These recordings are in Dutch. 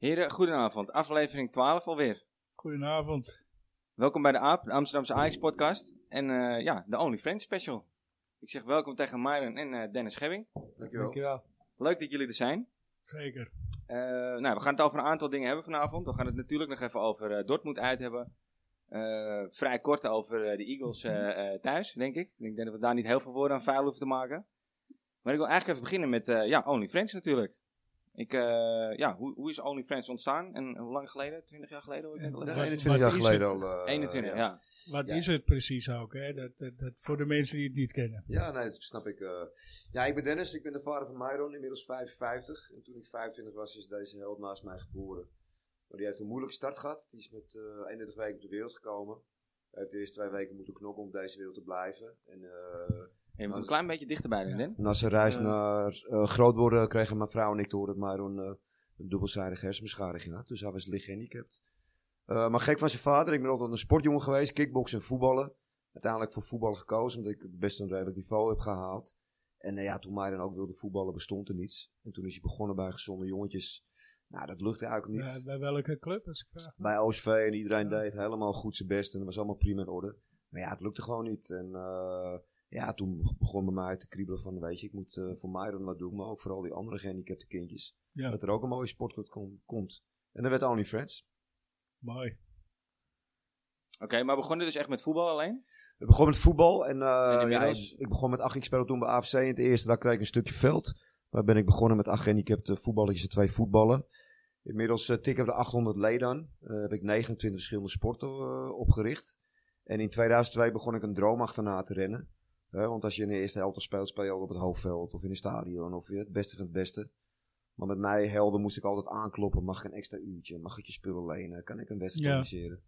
Heren, goedenavond. Aflevering 12 alweer. Goedenavond. Welkom bij de AAP, de Amsterdamse Ajax podcast. En eh, ja, de Only Friends special. Ik zeg welkom tegen Myron en eh, Dennis Gebbing. Dankjewel. Dankjewel. Leuk dat jullie er zijn. Zeker. Eh, nou, we gaan het over een aantal dingen hebben vanavond. We gaan het natuurlijk nog even over eh, Dortmund uit hebben. Eh, vrij kort over eh, de Eagles thuis, denk ik. Ik denk dat we daar niet heel veel woorden aan vuil hoeven te maken. Maar ik wil eigenlijk even beginnen met eh, ja, Only Friends natuurlijk. Ik, eh, ja, hoe, hoe is Only Friends ontstaan en hoe lang geleden? 20 jaar geleden? hoor ik net al Ja, even? 21 jaar Wat is geleden het? al. eh, 21, ja. Wat Ja. is het precies ook, hè? Dat, dat, dat, voor de mensen die het niet kennen. Ja, nee, dat snap ik. eh. ja, ik ben Dennis, ik ben de vader van Myron, inmiddels 55. En toen ik 25 was, is deze held naast mij geboren. Maar die heeft een moeilijke start gehad. Die is met eh 31 weken op de wereld gekomen. Hij heeft de eerste twee weken moeten knokken om op deze wereld te blijven. En eh, Je moet een klein beetje dichterbij doen, Den. na zijn reis Eh. naar eh, groot worden kregen mijn vrouw en ik te horen dat Myron eh, een dubbelzijdige hersenbeschadiging had. Dus hij was licht gehandicapt. Eh, maar gek van zijn vader. Ik ben altijd een sportjongen geweest. Kickboksen en voetballen. Uiteindelijk voor voetballen gekozen. Omdat ik best een redelijk niveau heb gehaald. En eh, ja, toen Myron ook wilde voetballen bestond er niets. En toen is hij begonnen bij gezonde jongetjes. Nou, dat lukte eigenlijk niet. Ja, bij welke club, als ik vraag? Bij OSV en iedereen Ja. deed helemaal goed zijn best. En dat was allemaal prima in orde. Maar ja, het lukte gewoon niet. En eh, ja, toen begon bij mij te kriebelen van, weet je, ik moet eh, voor Myron wat doen. Maar ook vooral die andere gehandicapte kindjes. Ja, Dat er ook een mooie sportclub kom- komt. En dat werd Only Friends. mooi. Oké, maar we begonnen dus echt met voetbal alleen? We begonnen met voetbal. En, eh, ja, ik begon met acht. Ik speelde toen bij AFC in het eerste. Daar kreeg ik een stukje veld. Daar ben ik begonnen met acht gehandicapte voetballetjes en twee voetballen. Inmiddels uh, tikken we de 800 leden aan. Eh, heb ik 29 verschillende sporten eh, opgericht. En in 2002 begon ik een droom achterna te rennen. Eh, want als je in de eerste helft speelt, speel je ook op het hoofdveld of in een stadion of weer het beste van het beste. Maar met mij helden moest ik altijd aankloppen. Mag ik een extra uurtje? Mag ik je spullen lenen? Kan ik een wedstrijd Ja. organiseren?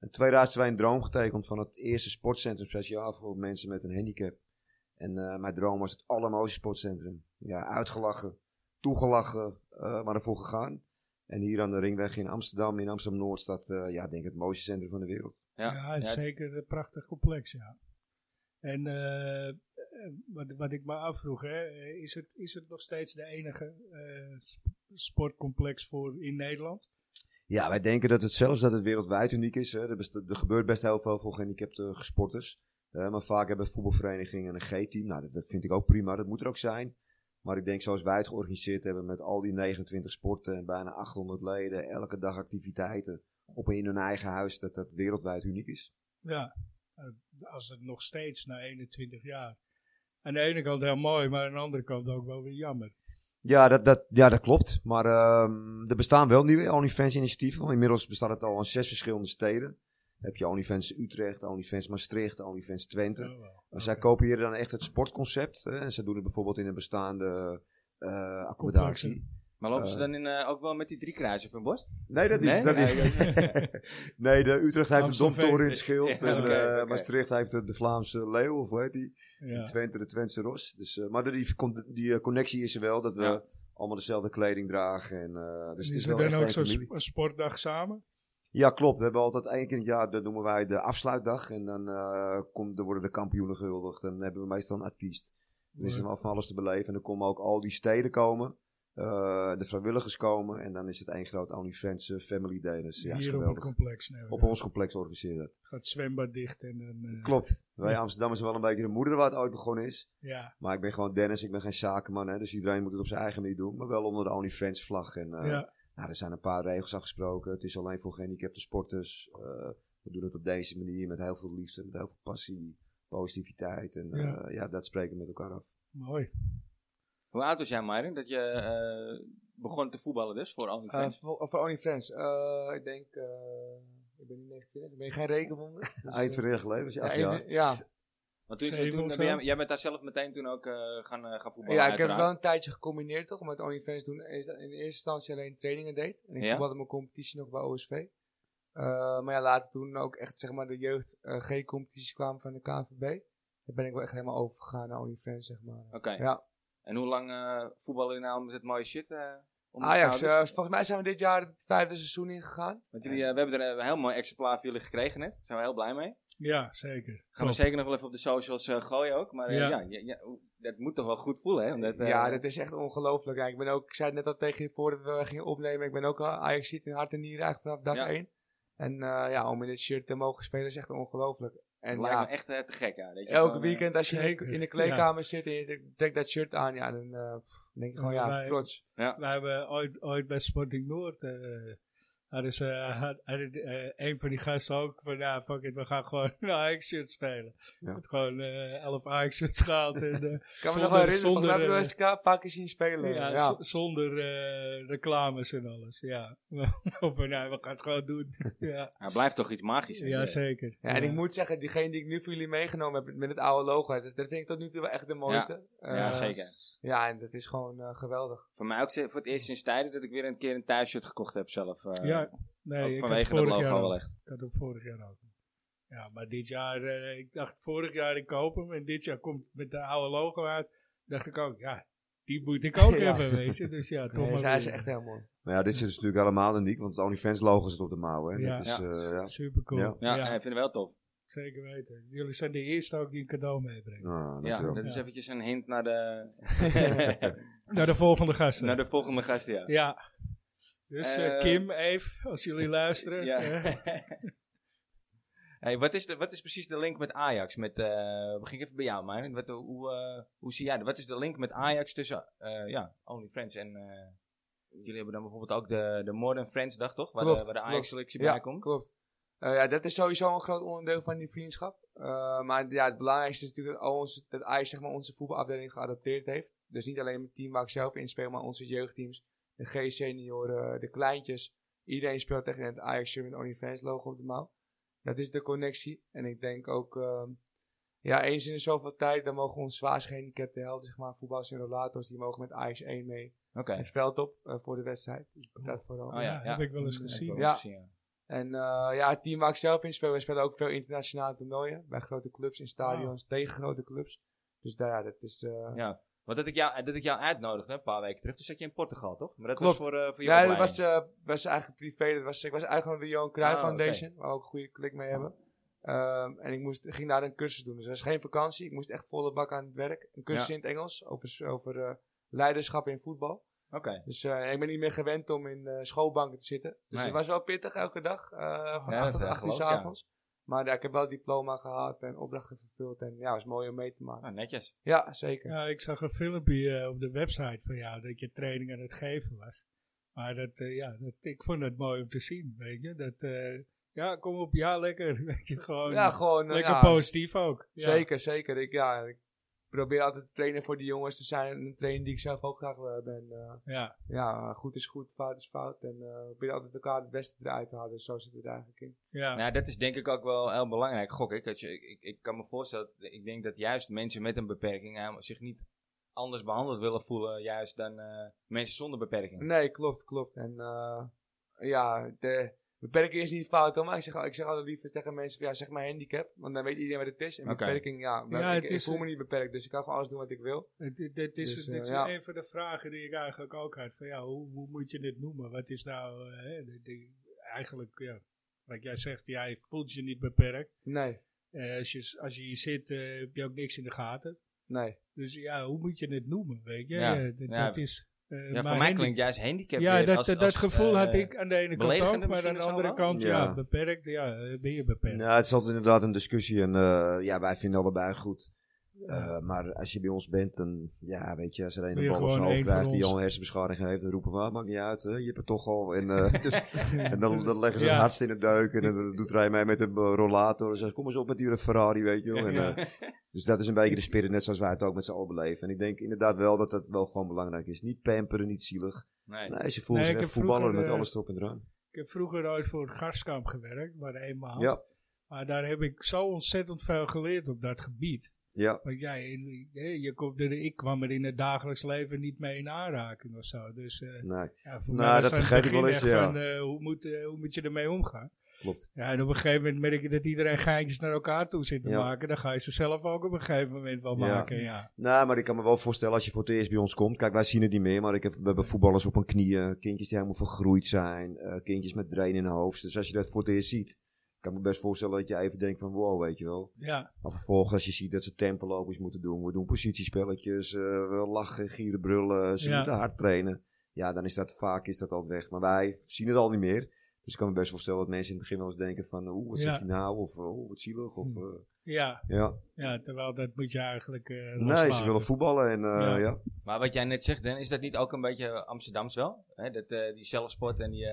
In 2002 een droom getekend van het eerste sportcentrum speciaal voor mensen met een handicap. En eh, mijn droom was het allermooiste sportcentrum. Ja, uitgelachen, toegelachen, eh, maar ervoor gegaan. En hier aan de Ringweg in Amsterdam, in Amsterdam-Noord, staat eh, ja, denk ik het mooiste centrum van de wereld. Ja, Ja, het is het- zeker een prachtig complex, ja. En eh, eh, wat, wat ik me afvroeg, hè, eh, is, het, is het nog steeds de enige sp- sportcomplex voor in Nederland? Ja, wij denken dat het zelfs dat het wereldwijd uniek is. Hè. Er, best- er gebeurt best heel veel voor gehandicapte sporters. Maar vaak hebben voetbalverenigingen een G-team. Nou, dat, dat vind ik ook prima. Dat moet er ook zijn. Maar ik denk zoals wij het georganiseerd hebben met al die 29 sporten en bijna 800 leden, elke dag activiteiten op in hun eigen huis, dat dat wereldwijd uniek is. Ja, als het nog steeds na 21 jaar. Aan de ene kant heel mooi, maar aan de andere kant ook wel weer jammer. Ja, dat, dat, ja, dat klopt. Maar ehm, er bestaan wel nieuwe OnlyFans-initiatieven. want Inmiddels bestaat het al in zes verschillende steden. Dan heb je OnlyFans Utrecht, OnlyFans Maastricht, OnlyFans Twente. Oh, wel. Maar zij kopiëren dan echt het sportconcept. Hè, en ze doen het bijvoorbeeld in een bestaande eh, accommodatie. Maar lopen ze Eh. dan in, eh, ook wel met die drie kruisen op hun borst? Nee, dat niet. Nee? Dat Nee, niet. nee, de Utrecht heeft de domtoren in het schild. Ja, en oké, eh. Maastricht heeft de, Vlaamse leeuw, of hoe heet die? Ja. Twente, de Twentse ros. Dus, eh, maar de- die, die connectie is er wel, dat we Ja. allemaal dezelfde kleding dragen. En, eh, dus het is er echt dan ook zo'n sp- sportdag samen? Ja, klopt. We hebben altijd één keer in het jaar, dat noemen wij de afsluitdag. En dan, eh komt, dan worden de kampioenen gehuldigd. En dan hebben we meestal een artiest. Dan is er van alles te beleven. En dan komen ook al die steden komen. Eh, de vrijwilligers komen. En dan is het één groot OnlyFans eh, Family Day. Dus ja, is Hier op het complex. Nee, Op ons complex organiseren dat. Gaat het zwembad dicht en dan... eh, Klopt. Wij Ja. Amsterdammers zijn wel een beetje de moeder waar het ooit begonnen is. Ja, Maar ik ben gewoon Dennis, ik ben geen zakenman. Hè, dus iedereen moet het op zijn eigen manier doen. Maar wel onder de OnlyFans vlag. En, ja. nou, er zijn een paar regels afgesproken. Het is alleen voor gehandicapte sporters. We doen het op deze manier met heel veel liefde, met heel veel passie, positiviteit. En Ja. ja, ja dat spreken we met elkaar af. mooi. Hoe oud was jij, Myron, dat je eh, begon te voetballen dus, voor Uh, OnlyFans? voor, voor OnlyFans. Uh, ik denk, uh, ik ben nu 19, ik ben geen rekenwonder. Dus, Eind van jaar geleden was je ja, acht even- jaar. ja. Want toen, toen, of ben jij, jij bent daar zelf meteen toen ook eh, gaan, eh, gaan voetballen, ja, ik heb wel een tijdje gecombineerd toch, met OnlyFans doen. Is dat in eerste instantie alleen trainingen deed. En ik Ja? voetbalde mijn competitie nog bij OSV. Uh, maar ja, later toen ook echt zeg maar de jeugd uh, G-competities kwamen van de KNVB. Daar ben ik wel echt helemaal overgegaan naar OnlyFans zeg maar. Oké. Ja. En hoe lang eh voetballen jullie nou met het mooie shit eh Ajax, uh, volgens mij zijn we dit jaar het vijfde seizoen ingegaan. Want jullie, eh, we hebben er een heel mooi exemplaar voor jullie gekregen net. Daar zijn we heel blij mee. Ja, zeker. Gaan we zeker nog wel even op de socials gooien ook. Maar Ja. ja, ja, ja, oeh, dat moet toch wel goed voelen, hè? Omdat, eh, ja, dat is echt ongelooflijk. Ik ben ook, ik zei het net al tegen je voordat we gingen opnemen, ik ben ook al Ajax in hart en nieren eigenlijk vanaf dag Ja. 1. En eh, ja, om in dit shirt te mogen spelen is echt ongelooflijk. En lijkt ja, me echt eh, te gek, ja. Dat je elke eh, weekend als je in zeker. de, in de kleedkamer zit en je trekt dat shirt aan, ja, dan eh, denk je gewoon, Ja, ja, wij- trots. Wij hebben ooit, ooit bij Sporting Noord. Hadden ze, had, hadden een van die gasten ook van, ja, fuck it, we gaan gewoon een Ajax-shirt spelen. Ja. Met gewoon eh elf Ajax-shirts gehaald. En, eh, Ik kan me Zonder- nog wel herinneren, hebben we eens een paar keer zien spelen. ja, zonder eh, reclames en alles, ja. of we, nou, we gaan het gewoon doen. ja, ja, blijft toch iets magisch. hè? ja, zeker. Ja, en ik moet zeggen, diegene die ik nu voor jullie meegenomen heb met het oude logo, dat, dat vind ik tot nu toe wel echt de mooiste. Ja, zeker. Ja, en dat is gewoon eh, geweldig. Voor mij ook voor het eerst sinds tijden dat ik weer een keer een thuisshirt gekocht heb zelf. eh, Ja, ook nee, ik had vanwege dat vorig logo jaar wel echt. Ik had hem vorig jaar ook. Ja, maar dit jaar, eh, ik dacht vorig jaar ik koop hem en dit jaar komt met de oude logo uit. Dacht ik ook, ja, die moet ik ook Ja. hebben, weet je. Dus ja, toch Nee, maar is echt heel mooi. Maar ja, dit is dus natuurlijk helemaal uniek, want het OnlyFans logo zit op de mouw. Hè. Ja. Dat is, Ja. eh, ja. Super cool. Ja. Ja, Ja, ja. ik vind het wel tof. Zeker weten. Jullie zijn de eerste ook die een cadeau meebrengen. Ah, Ja, dat is Ja. eventjes een hint naar de, Naar de volgende gasten. naar de volgende gast, ja. Ja. Dus eh, Eh, Kim, Eve, als jullie luisteren. Ja. eh, hey, wat, is de, wat is precies de link met Ajax? Met, eh, we gingen even bij jou, maar wat, hoe, eh, hoe zie jij dat? Wat is de link met Ajax tussen eh ja, OnlyFriends en... eh, jullie hebben dan bijvoorbeeld ook de, de Modern Friends dag, toch? Waar Klopt, de, waar de klopt. Ajax-selectie Ja, bij komt. klopt. Eh, ja, dat is sowieso een groot onderdeel van die vriendschap. Eh, maar ja, het belangrijkste is natuurlijk dat, onze, dat Ajax zeg maar, onze voetbalafdeling geadopteerd heeft. Dus niet alleen het team waar ik zelf in speel, maar onze jeugdteams. De G-senioren, de kleintjes. Iedereen speelt tegen het Ajax shirt met OnlyFans logo op de mouw. Dat is de connectie. En ik denk ook, ehm, ja, eens in de zoveel tijd, dan mogen onze zwaarst gehandicapte helden, zeg maar, voetballers en rollators, die mogen met Ajax 1 mee Oké. het veld op eh, voor de wedstrijd. Dat vooral. Oh ja, heb ik wel eens gezien. Ja. En eh, ja, het team waar ik zelf in speel, we spelen ook veel internationale toernooien. Bij grote clubs, in stadions, tegen grote clubs. Dus daar, ja, dat is... eh, Ja. Want dat ik, jou, dat ik jou uitnodigde een paar weken terug, toen zat je in Portugal, toch? Maar dat Klopt. was voor, eh voor Ja, dat was, was eigenlijk privé. Dat was, ik was uitgenodigd door de Johan Cruijff Ah. Foundation, waar we ook een goede klik mee hebben. Ehm, en ik moest, ging daar een cursus doen. Dus dat was geen vakantie. Ik moest echt volle bak aan het werk. Een cursus Ja. in het Engels over, over leiderschap in voetbal. Oké. Dus eh, ik ben niet meer gewend om in eh, schoolbanken te zitten. Dus Nee. het was wel pittig elke dag, eh, van Ja, 8 dat, tot eh, 8 uur s ja. avonds. Maar ja, ik heb wel diploma gehad en opdrachten vervuld. En ja, het was mooi om mee te maken. Nou, netjes. Ja, zeker. Ja, ik zag een filmpje eh, op de website van jou dat je training aan het geven was. Maar dat, eh, ja, dat, ik vond het mooi om te zien, weet je. Dat, eh, ja, kom op, ja, lekker. Weet je, gewoon Ja, gewoon. lekker ja, positief ook. Ja. Zeker, zeker. Ik, ja, ik probeer altijd te trainen voor die jongens te zijn. En een trainer die ik zelf ook graag wil hebben. En, eh, Ja, ja, goed is goed, fout is fout. En eh we proberen altijd elkaar het beste eruit te halen. Dus zo zit het eigenlijk in. ja. Nou, dat is denk ik ook wel heel belangrijk, gok ik. Dat je, ik, ik, ik kan me voorstellen, dat- ik denk dat juist mensen met een beperking eh, zich niet anders behandeld willen voelen, juist dan eh, mensen zonder beperking. Nee, klopt, klopt. En eh, ja, de beperking is niet fout. Maar ik zeg, ik zeg altijd liever tegen mensen, van, ja, zeg maar handicap. Want dan weet iedereen wat het is. En beperking, ja, Ja, ik, het ik is- voel me niet beperkt. Dus ik kan gewoon alles doen wat ik wil. Het- Dit, dit is, Dus, dit eh, is ja. een van de vragen die ik eigenlijk ook had. Van, ja, hoe, hoe moet je dit noemen? Wat is nou, eh, hè, de- de- eigenlijk, ja, wat jij zegt, jij voelt je niet beperkt. Nee, Eh, als, je, als je hier zit, heb je ook niks in de gaten. nee. Dus ja, hoe moet je het noemen, weet je? Ja, dat, ja. dat is... eh, Ja, voor mij klinkt juist handicap Ja, weer dat, als, dat, als, gevoel eh, had ik aan de ene kant ook, maar aan de andere kant, ja, Ja. beperkt, ja, eh, ben je beperkt. Ja, het is altijd inderdaad een discussie en eh, ja, wij vinden allebei goed. Eh, maar als je bij ons bent, dan ja, weet je, als er een Ben je een bal op zijn hoofd krijgt die al een hersenbeschadiging heeft, dan roepen we, ah, maakt niet uit, hè, je hebt het toch al. En, eh, dus, en dan, dan leggen ze Ja. het hardst in de duik en dan doet hij mij met een rollator en zegt, kom eens op met die Ferrari, weet je wel. En, Ja. eh, dus dat is een beetje de spirit, net zoals wij het ook met z'n allen beleven. En ik denk inderdaad wel dat dat wel gewoon belangrijk is. Niet pamperen, niet zielig. Nee. Nee, ze voelen Nee, zich voetballer met alles erop en eraan. Ik heb vroeger ooit voor het gastkamp gewerkt, maar eenmaal. Ja, Maar daar heb ik zo ontzettend veel geleerd op dat gebied. Ja. Want hè, je komt er, ik kwam er in het dagelijks leven niet mee in aanraking of zo. Dus eh, Nee, ja, voor Nou, mij dat vergeet ik wel eens, ja. van, eh, hoe, moet, eh, hoe moet je ermee omgaan? klopt. Ja, en op een gegeven moment merk je dat iedereen geintjes naar elkaar toe zit te Ja. maken. Dan ga je ze zelf ook op een gegeven moment wel Ja. maken. Ja. Nou, maar ik kan me wel voorstellen als je voor het eerst bij ons komt. Kijk, wij zien het niet meer, maar ik heb, we hebben voetballers op hun knieën. Kindjes die helemaal vergroeid zijn. kindjes met drain in hun hoofd. Dus als je dat voor het eerst ziet, kan me best voorstellen dat je even denkt van wow, weet je wel. Ja, Maar vervolgens als je ziet dat ze tempoloopjes moeten doen, we doen positiespelletjes, eh, we lachen, gieren, brullen, ze Ja. moeten hard trainen. Ja, dan is dat vaak is dat altijd weg. Maar wij zien het al niet meer. Dus ik kan me best voorstellen dat mensen in het begin wel eens denken van, oeh, wat Ja. zeg je nou? Of, oh, wat zielig. Of, eh, ja, ja. ja, terwijl dat moet je eigenlijk eh Nee, ze willen voetballen en eh, Ja. ja. Maar wat jij net zegt, Dan, is dat niet ook een beetje Amsterdams wel? Hè? Dat, eh, die zelfsport en die...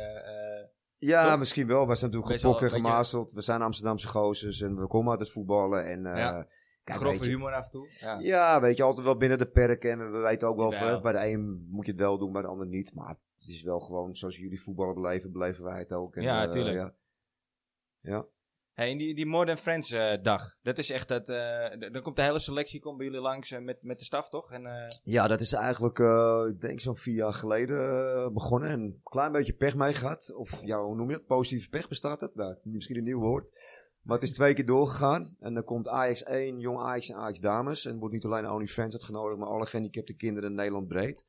eh, eh, Ja, misschien wel. Wij zijn natuurlijk Best wel gepokt en een beetje- gemazeld. We zijn Amsterdamse gozers en we komen uit het voetballen. En, eh, Ja. kijk, grove humor af en toe. Ja. Ja, weet je, altijd wel binnen de perken. En we weten ook wel, van, bij de een moet je het wel doen, bij de ander niet. Maar het is wel gewoon, zoals jullie voetballen beleven, beleven wij het ook. En, Ja, eh, tuurlijk. ja. Ja. Hey, die, die Modern Friends eh, dag, dat is echt dat... eh, dan komt de hele selectie komt bij jullie langs eh, met, met de staf, toch? En, ja, dat is eigenlijk, ik denk zo'n vier jaar geleden begonnen. En een klein beetje pech mee gehad. Of ja, hoe noem je het? Positieve pech bestaat het? Nou, misschien een nieuw woord. Maar het is twee keer doorgegaan. En dan komt Ajax 1, Jong Ajax en Ajax Dames. En wordt niet alleen OnlyFans uitgenodigd, maar alle gehandicapte kinderen in Nederland breed.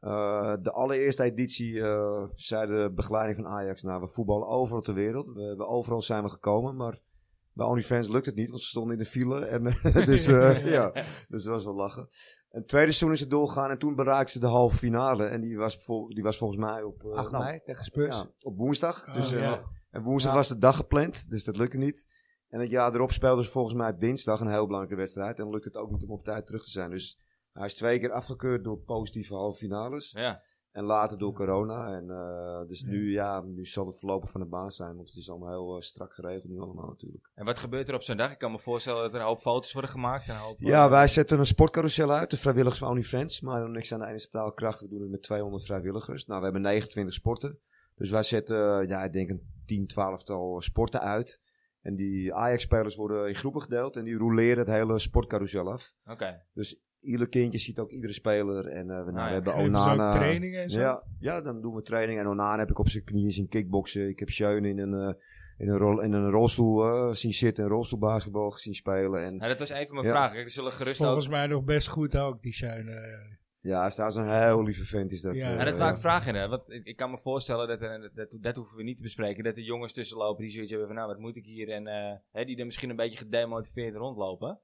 Eh, de allereerste editie eh, zei de begeleiding van Ajax, nou we voetballen overal ter wereld. We, we- overal zijn we gekomen, maar bij OnlyFans lukt het niet, want ze stonden in de file. En, dus eh, ja, dus dat was wel lachen. En het tweede seizoen is het doorgegaan en toen bereikten ze de halve finale. En die was, die was volgens mij op, eh, 8 nou, mei tegen Spurs. ja, op woensdag. Oh, dus. En woensdag Ja. was de dag gepland, dus dat lukte niet. En het jaar erop speelden ze volgens mij op dinsdag een heel belangrijke wedstrijd. En dan lukt het ook niet om op tijd terug te zijn. Dus hij is twee keer afgekeurd door positieve halve finales. Ja. En later door corona. En eh, dus Ja. nu, ja, nu zal het voorlopig van de baan zijn. Want het is allemaal heel eh, strak geregeld nu allemaal natuurlijk. En wat gebeurt er op zo'n dag? Ik kan me voorstellen dat er een hoop foto's worden gemaakt. En een hoop, Ja, eh, wij zetten een sportcarousel uit. De vrijwilligers van OnlyFans. Maar dan niks aan de ene betaalkracht. We doen het met 200 vrijwilligers. Nou, we hebben 29 sporten. Dus wij zetten, ja, ik denk een 10, 12 tal sporten uit. En die Ajax-spelers worden in groepen gedeeld. En die roleren het hele sportcarousel af. Oké. Dus ieder kindje ziet ook iedere speler. En eh, we, nou, ja. we hebben Onana. trainingen en zo? Ja, ja, dan doen we training. En Onana heb ik op zijn knieën zien kickboksen. Ik heb Schöne in een, eh, in een, rol, in een rolstoel eh, zien zitten. Een rolstoelbasketbal zien spelen. En Nou, dat was even mijn Ja. vraag. Er zullen gerust ook... Volgens mij nog best goed ook, die zijn. ja, hij staat zo'n heel lieve vent is dat. Ja. Ja, dat wou ja. ik vragen. Hè? Want ik, ik kan me voorstellen dat, dat, dat hoeven we niet te bespreken. Dat er jongens tussenlopen die zoiets hebben van nou wat moet ik hier. En eh, hè, die er misschien een beetje gedemotiveerd rondlopen.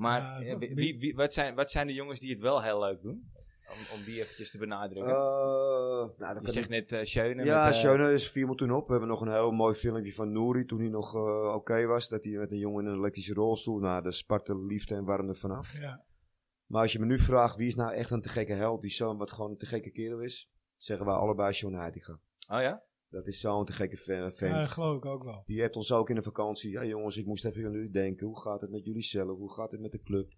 Maar eh, wat- wie, wie- wie- wat, zijn, wat zijn de jongens die het wel heel leuk doen? Om, om die eventjes te benadrukken. Eh, nou, dan Je kan zegt net uh, Schöne. Ja, met, Schöne is viel me toen op. We hebben nog een heel mooi filmpje van Nouri toen hij nog eh, oké was. Dat hij met een jongen in een elektrische rolstoel naar de Sparta liefde en warmde vanaf. ja. Maar als je me nu vraagt wie is nou echt een te gekke held, die zo'n wat gewoon een te gekke kerel is, zeggen wij allebei Sean Heitinga. Oh ja? Dat is zo'n te gekke fa- vent. ja, geloof ik ook wel. Die hebt ons ook in de vakantie. Ja jongens, ik moest even aan jullie denken. Hoe gaat het met jullie zelf? Hoe gaat het met de club?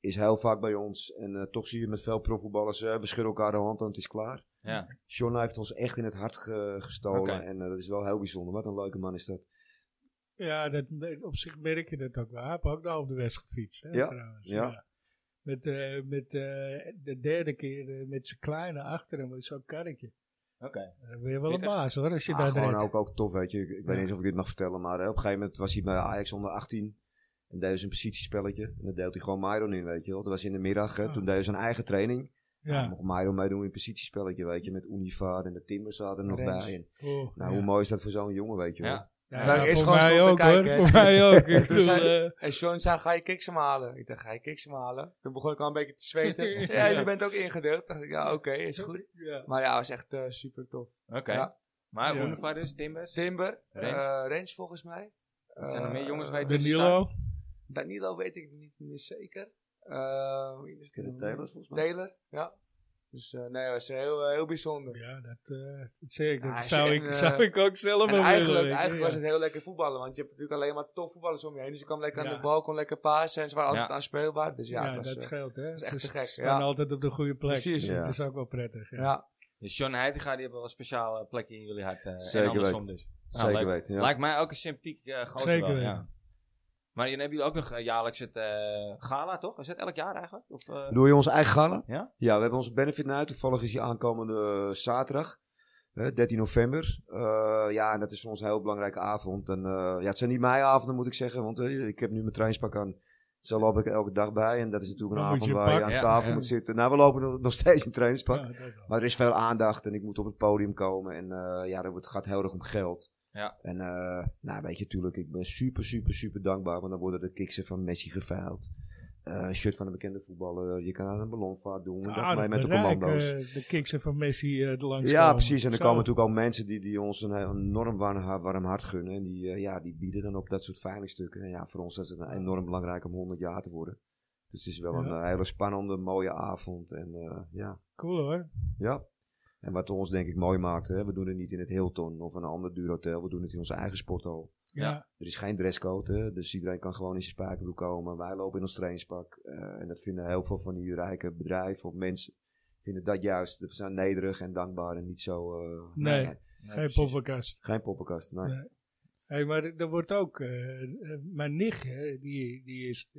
Is heel vaak bij ons. En eh, toch zie je met veel profvoetballers, eh we schudden elkaar de hand en het is klaar. Ja. Sean heeft ons echt in het hart ge- gestolen. En eh, dat is wel heel bijzonder. Wat een leuke man is dat. Ja, dat, op zich merk je dat ook wel. Hij heeft ook daar op de West gefietst. Hè, Ja, trouwens. ja. Met, eh, met eh, de derde keer met zijn kleine achter hem, met zo'n karretje. Oké. Dan ben je wel een baas hoor, als je Ah, dat gewoon ook, ook tof, weet je. Ik, ik weet niet eens of ik dit mag vertellen. Maar eh, op een gegeven moment was hij bij Ajax onder 18. En deed ze een positiespelletje. En dan deelt hij gewoon Myron in, weet je wel. Dat was in de middag. Hè. Oh. Toen deed hij zijn eigen training. Ja. Ja. mocht Myron meedoen in een positiespelletje, weet je. Met Univar en de Timbers zaten er nog Rens. bij. En, Oh, nou, ja. hoe mooi is dat voor zo'n jongen, weet je wel. Ja. Ja, Daar ja, is voor gewoon mij ook hoor. kijken. Voor mij ook. Ik bedoel, zei- eh, En Sean zei, ga je kiksem halen? Ik dacht, ga je kiksem halen? Toen begon ik al een beetje te zweten. Ja, je bent ook ingedeeld. dacht ik, ja, oké, is goed. ja. Maar ja, was echt eh, super tof. Oké. Ja. Maar Ja. Unify dus, Timbers. Timber, Rens? eh Rens volgens mij. Wat zijn er meer jongens tussen Danilo. Danilo weet ik niet meer zeker. Eh, het? Taylor volgens mij? Taylor, ja. Dus eh, nee, dat was heel, eh, heel bijzonder. Ja, dat, eh, dat zeg ik. Ja, Dat zou, ik, zou eh, ik ook zelf En wel eigenlijk, eigenlijk was het heel lekker voetballen, want je hebt natuurlijk alleen maar top voetballers om je heen. Dus je kwam lekker aan de bal, kon lekker pasen en ze waren altijd aanspeelbaar. Dus ja, Ja, het was, dat eh, scheelt hè. is echt Ze te gek, staan ja. altijd op de goede plek. Precies, ja. Dat is ook wel prettig. Ja. ja. Dus John Heitinga, die hebben wel een speciale plekje in jullie hart. eh, Zeker en andersom dus. Nou, Zeker leuk. weten, ja. Lijkt mij ook een sympathiek eh gozer Zeker wel, weten. Maar dan hebben jullie ook nog eh, jaarlijks het eh, gala, toch? Is dat elk jaar eigenlijk? Of, eh, Doe je onze eigen gala? Ja? Ja, we hebben onze benefit night. Toevallig is die aankomende zaterdag. hè, 13 november. Eh, ja, en dat is voor ons een heel belangrijke avond. En, eh, ja, het zijn niet mijn avonden, moet ik zeggen. Want ik heb nu mijn trainingspak aan. Zo loop ik elke dag bij. En dat is natuurlijk een Dan avond je waar je aan Ja, tafel ja. moet zitten. Nou, we lopen nog- steeds in trainingspak. Ja. Maar er is veel aandacht en ik moet op het podium komen. En eh, ja, er wordt- het gaat heel erg om geld. Ja. En uh, nou weet je natuurlijk, ik ben super, super, super dankbaar. Want dan worden de kiksen van Messi geveild. Uh, een shirt van een bekende voetballer. Je kan aan een ballonvaart doen. Een dag mee met de commando's. Uh, de kiksen van Messi uh, langs Ja, komen. precies. En er komen natuurlijk al mensen die, die ons een enorm warm, warm hart gunnen. En die, ja, die bieden dan op dat soort veilingstukken. En ja, voor ons is het enorm belangrijk om 100 jaar te worden. Dus het is wel ja. een hele spannende, mooie avond. En ja. Cool hoor. Ja. En wat ons denk ik mooi maakt, hè, we doen het niet in het Hilton of een ander duur hotel, we doen het in onze eigen sporthal. Ja. Er is geen dresscode, hè, dus iedereen kan gewoon in zijn spijkerbroek komen. Wij lopen in ons trainingspak. Uh, en dat vinden heel veel van die rijke bedrijven of mensen, vinden dat juist. We zijn nederig en dankbaar en niet zo... Uh, nee, nee, nee, geen poppenkast. Geen poppenkast, nee. nee. Hey, maar er wordt ook, uh, mijn nicht, die, die, is,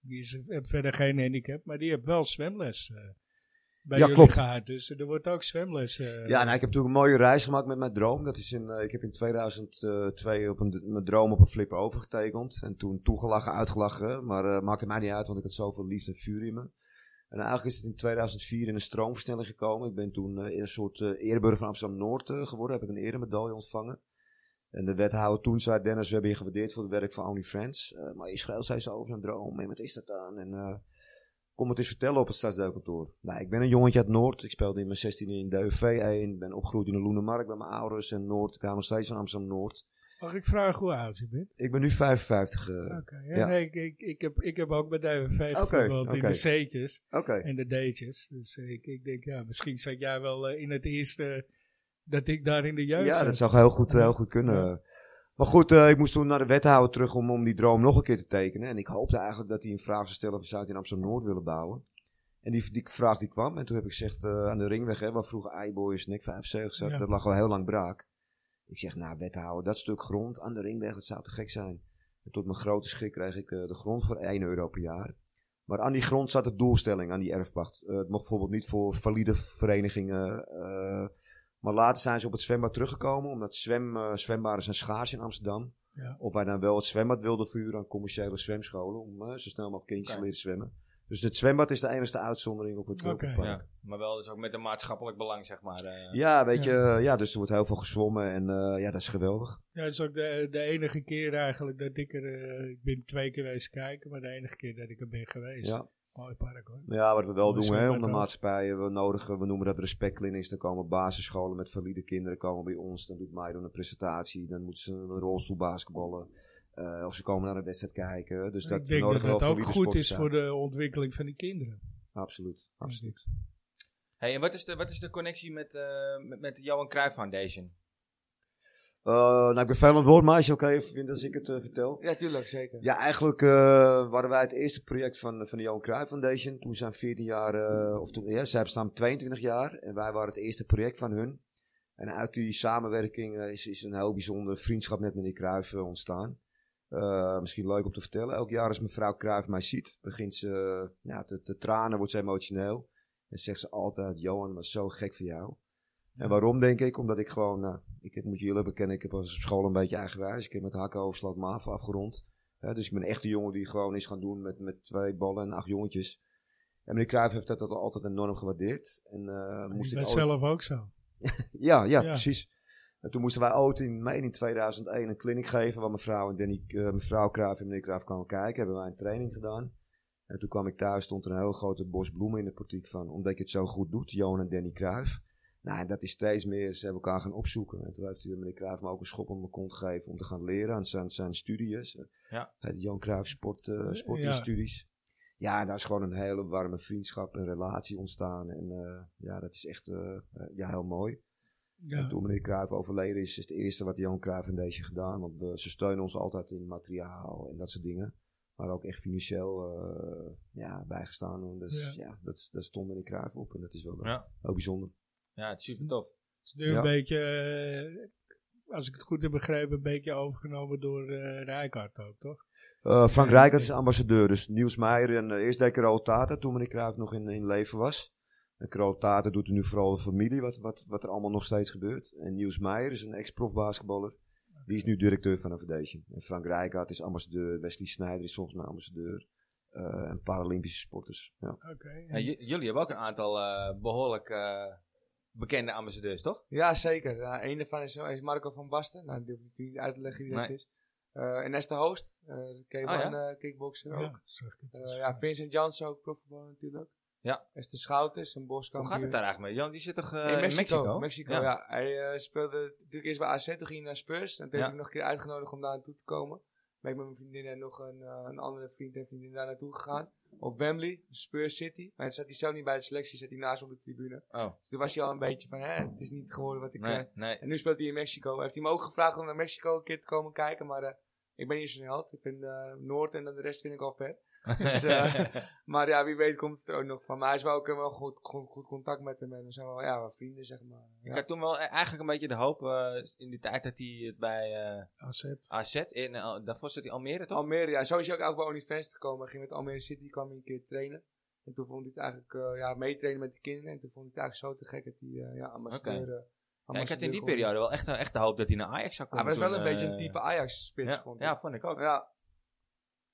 die is, heeft verder geen handicap, maar die heeft wel zwemles bij ja, jullie klopt. gehad. Dus er wordt ook zwemles. Uh, ja, nou, ik heb natuurlijk een mooie reis gemaakt met mijn droom. Dat is in, uh, ik heb in 2002 op een, mijn droom op een flipper overgetekend. En toen toegelachen, uitgelachen. Maar uh, maakte mij niet uit, want ik had zoveel liefde en vuur in me. En eigenlijk is het in 2004 in een stroomversnelling gekomen. Ik ben toen een soort ereburger van Amsterdam-Noord geworden. Heb ik een eremedaille ontvangen. En de wethouder toen zei, Dennis, we hebben je gewaardeerd voor het werk van OnlyFans. maar je schreeuwt steeds over een droom. En wat is dat dan? En kom het eens vertellen op het stadsdeelkantoor. Nou, ik ben een jongetje uit Noord. Ik speelde in mijn 16 in DUV 1. Ben opgegroeid in de Loenemark bij mijn ouders. En Noord, ik ga nog steeds van Amsterdam-Noord. Mag ik vragen hoe oud je bent? Ik ben nu 55. Uh, Oké, okay, ja, nee, ik, ik, ik, heb, ik heb ook bij DUV okay, gevoetbald okay. in de C'tjes okay. en de D'tjes. Dus ik, ik denk, ja, misschien zat jij wel uh, in het eerste dat ik daar in de jeugd Ja, zat. dat zou heel goed, heel goed kunnen. Maar goed, uh, ik moest toen naar de wethouder terug om, om die droom nog een keer te tekenen. En ik hoopte eigenlijk dat hij een vraag zou stellen of zouden in Amsterdam-Noord willen bouwen. En die, die vraag die kwam. En toen heb ik gezegd uh, aan de ringweg, hè, waar vroeger Eiboy en 75 zat, ja. dat lag al heel lang braak. Ik zeg, nou wethouder, dat stuk grond aan de ringweg, dat zou te gek zijn. En tot mijn grote schrik kreeg ik uh, de grond voor 1 euro per jaar. Maar aan die grond zat de doelstelling, aan die erfpacht. Het mocht bijvoorbeeld niet voor valide verenigingen. Maar later zijn ze op het zwembad teruggekomen, omdat zwem, zwembaden zijn schaars in Amsterdam. Ja. Of wij dan wel het zwembad wilden vuren aan commerciële zwemscholen, om zo snel mogelijk kindjes te leren zwemmen. Dus het zwembad is de enige uitzondering op het, okay. park. Ja, maar wel dus ook met een maatschappelijk belang, zeg maar. Uh. Ja, weet je, ja. ja. dus er wordt heel veel gezwommen en uh, ja, dat is geweldig. Ja, dat is ook de, de enige keer eigenlijk dat ik er, uh, ik ben twee keer geweest kijken, maar de enige keer dat ik er ben geweest. Ja. Mooi park hoor. Ja, wat we wel doen hè, om de maatschappij, we nodigen, we noemen dat respectclinics, dan komen basisscholen met valide kinderen komen bij ons, dan doet Maido een presentatie, dan moeten ze een rolstoel basketballen. Uh, of ze komen naar een wedstrijd kijken. Dus dat ik denk dat het ook goed is voor de ontwikkeling van die kinderen. Absoluut, absoluut. Hey, en wat is de, wat is de connectie met, uh, met, met de Johan Cruijff Foundation? Uh, nou, ik ben veel aan het woord, maar als je oké okay vindt als ik het uh, vertel. Ja, tuurlijk, zeker. Ja, eigenlijk uh, waren wij het eerste project van, van de Johan Cruijff Foundation. Toen zijn 14 jaar, of toen, ja, zij bestaan 22 jaar. En wij waren het eerste project van hun. En uit die samenwerking is, is een heel bijzonder vriendschap met meneer Cruijff ontstaan. Misschien leuk om te vertellen. Elk jaar als mevrouw Cruijff mij ziet, begint ze ja, te, te, tranen, wordt ze emotioneel. En zegt ze altijd, Johan was zo gek voor jou. En waarom denk ik? Omdat ik gewoon, ik moet jullie bekennen, ik heb als op school een beetje eigenwijs. Ik heb met hakken over sloot MAVO afgerond. Ja, dus ik ben echt een jongen die gewoon is gaan doen met, met twee ballen en acht jongetjes. En meneer Cruijff heeft dat altijd enorm gewaardeerd. En, uh, moest ik zelf ook zo. ja, ja, ja, precies. En toen moesten wij ooit in mei in 2001 een kliniek geven waar mevrouw en Danny, uh, mevrouw Cruijff en meneer Cruijff kwamen kijken. Hebben wij een training gedaan. En toen kwam ik thuis, stond er een heel grote bos bloemen in de portiek van, omdat je het zo goed doet, Johan en Danny Cruijff. Nou, en dat is steeds meer, ze hebben elkaar gaan opzoeken. En toen heeft meneer Cruijff me ook een schop om mijn kont gegeven om te gaan leren aan zijn, zijn studies. Ja. De Johan Cruijff Sport, uh, Sportinstudies. Ja. ja, daar is gewoon een hele warme vriendschap en relatie ontstaan. En uh, ja, dat is echt uh, ja, heel mooi. Ja. En toen meneer Cruijff overleden is, is het eerste wat Johan Cruijff en deze gedaan. Want we, ze steunen ons altijd in materiaal en dat soort dingen. Maar ook echt financieel uh, ja, bijgestaan. Dus ja, ja dat, dat stond meneer Cruijff op en dat is wel ja. heel bijzonder. Ja, het is super tof. Het is nu een beetje, uh, als ik het goed heb begrepen, een beetje overgenomen door uh, Rijkaard ook, toch? Uh, Frank Rijkaard is ambassadeur, dus Niels Meijer en eerst deed ik Roel Tata toen meneer Cruijff nog in, in leven was. En Krotaten doet er nu vooral de familie, wat, wat, wat er allemaal nog steeds gebeurt. En Niels Meijer is een ex-prof basketballer. Die is nu directeur van de Foundation. En Frank Rijkaard is ambassadeur. Wesley Snijder is volgens mij ambassadeur. Uh, en Paralympische sporters. Ja. Okay, ja, jullie hebben ook een aantal uh, behoorlijk uh, bekende ambassadeurs, toch? Ja, zeker. Een daarvan is, is Marco van Basten. Nou, die hoef ik niet uit te leggen wie dat Nee. is. Eh en Esther Hoost, uh, K1 Oh, ja? eh, kickboxer ook. Ja, het. Eh, ja, Vincent Janssen ook, profvoetballer natuurlijk. Ja. Esther Schouten, een Hoe boskampion. gaat het daar eigenlijk mee? Jan, die zit toch eh, in Mexico. Mexico? Mexico, ja. Hij eh, speelde natuurlijk eerst bij AZ, toen ging hij naar Spurs. En toen Ja. heb ik nog een keer uitgenodigd om daar naartoe te komen. Ben ik met mijn vriendin en nog een, eh, een andere vriend en vriendin daar naartoe gegaan. Op Wembley, Spurs City. Maar toen zat hij zelf niet bij de selectie, zat hij naast op de tribune. Oh, Dus toen was hij al een beetje van, hè, het is niet geworden wat ik... nee, eh, nee. en nu speelt hij in Mexico. Heeft hij me ook gevraagd om naar Mexico een keer te komen kijken. Maar eh, ik ben niet zo'n held. Ik vind Noord en dan de rest vind ik al ver. Dus, eh, maar ja, wie weet komt het er ook nog van. Maar hij is wel ook wel goed, goed, goed contact met hem. En we zijn wel, ja, wel vrienden, zeg maar. Ik had toen wel e- eigenlijk een beetje de hoop eh, in die tijd dat hij het bij eh, AZ. AZ, in, daarvoor zat hij Almere toch? Almere, ja. Zo is hij ook eigenlijk bij OnlyFans gekomen. Hij ging met Almere City, kwam hij een keer trainen. En toen vond hij het eigenlijk, ja, meetrainen met de kinderen. En toen vond hij het eigenlijk zo te gek dat hij, ja, ambassadeur... eh, Ja, ik had in die periode wel echt, echt de hoop dat hij naar Ajax zou komen. maar dat is wel een beetje een type Ajax-spits, ja, vond ik. ja, vond ik ook. Ja,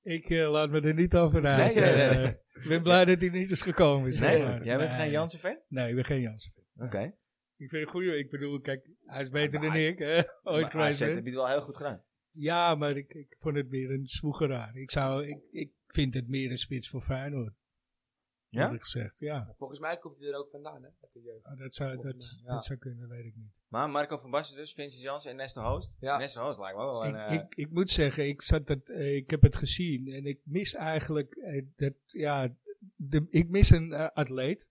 Ik eh, laat me er niet over uit. Nee, nee, Eh, nee. ik ben blij dat hij niet is gekomen. Nee, maar. jij bent Nee. geen Jansen fan? Nee, ik ben geen Jansen. Oké. Ik vind het goed. Ik bedoel, kijk, hij is beter maar dan ik. Hè? Ooit geweest. heb je het wel heel goed gedaan. Ja, maar ik, ik vond het meer een zwoegeraar. Ik, zou, ik, ik vind het meer een spits voor Feyenoord. Ja? Gezegd, ja. Volgens mij komt hij er ook vandaan, hè? Jeugd. Ah, Dat zou, dat, dat zou kunnen, weet ik niet. Maar Marco van Basten dus, Vincent Jansen en Nestor Hoost. Ja. Nestor Hoost lijkt me wel een... ik, eh, ik, ik moet zeggen, ik, zat het, eh, ik heb het gezien en ik mis eigenlijk, eh, dat, ja, de, ik mis een atleet.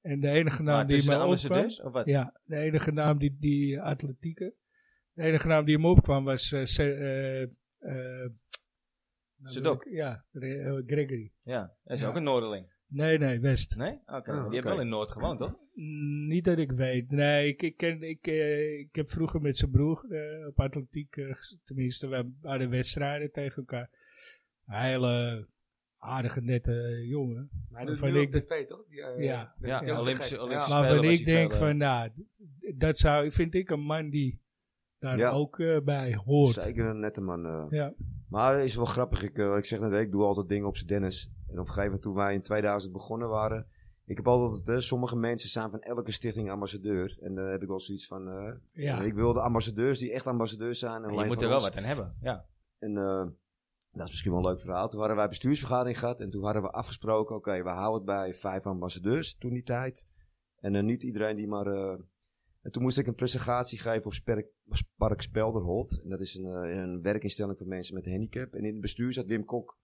En de enige maar naam die me de opkwam, ambassadeurs, of wat? ja, de enige naam die, die atletieke, de enige naam die hem opkwam was eh, eh, eh, nou Sedok. Ja, Re- Gregory. Ja, dat is Ja. ook een Noorderling. Nee, nee, West. Nee? Oké, Ah, die oké. heeft wel in Noord gewoond, toch? Niet dat ik weet. Nee, ik, ik, ken, ik, eh, ik heb vroeger met zijn broer eh, op atletiek, eh, tenminste, we hadden wedstrijden tegen elkaar. Een hele aardige, nette jongen. Maar hij doet ik op tv, toch? Die, Ja. Ja, Olympische-. Olympische Ja. Spelen Waarvan was ik denk van, nou, dat zou, vind ik een man die daar Ja. ook eh, bij hoort. Zeker een nette man. eh. Ja. Maar het is wel grappig. Ik, eh, ik zeg net, ik doe altijd dingen op zijn Dennis. En op een gegeven moment toen wij in 2000 begonnen waren. Ik heb altijd, sommige mensen zijn van elke stichting ambassadeur. En daar heb ik wel zoiets van, eh, Ja. ik wil de ambassadeurs die echt ambassadeurs zijn. En je moet er wel ons. wat aan hebben. Ja. En eh, dat is misschien wel een leuk verhaal. Toen hadden wij bestuursvergadering gehad. En toen hadden we afgesproken, oké, we houden het bij vijf ambassadeurs toen die tijd. En niet iedereen die maar... en toen moest ik een presentatie geven op Sperk, Park Spelderholt. En dat is een, eh, een werkinstelling voor mensen met een handicap. En in het bestuur zat Wim Kok.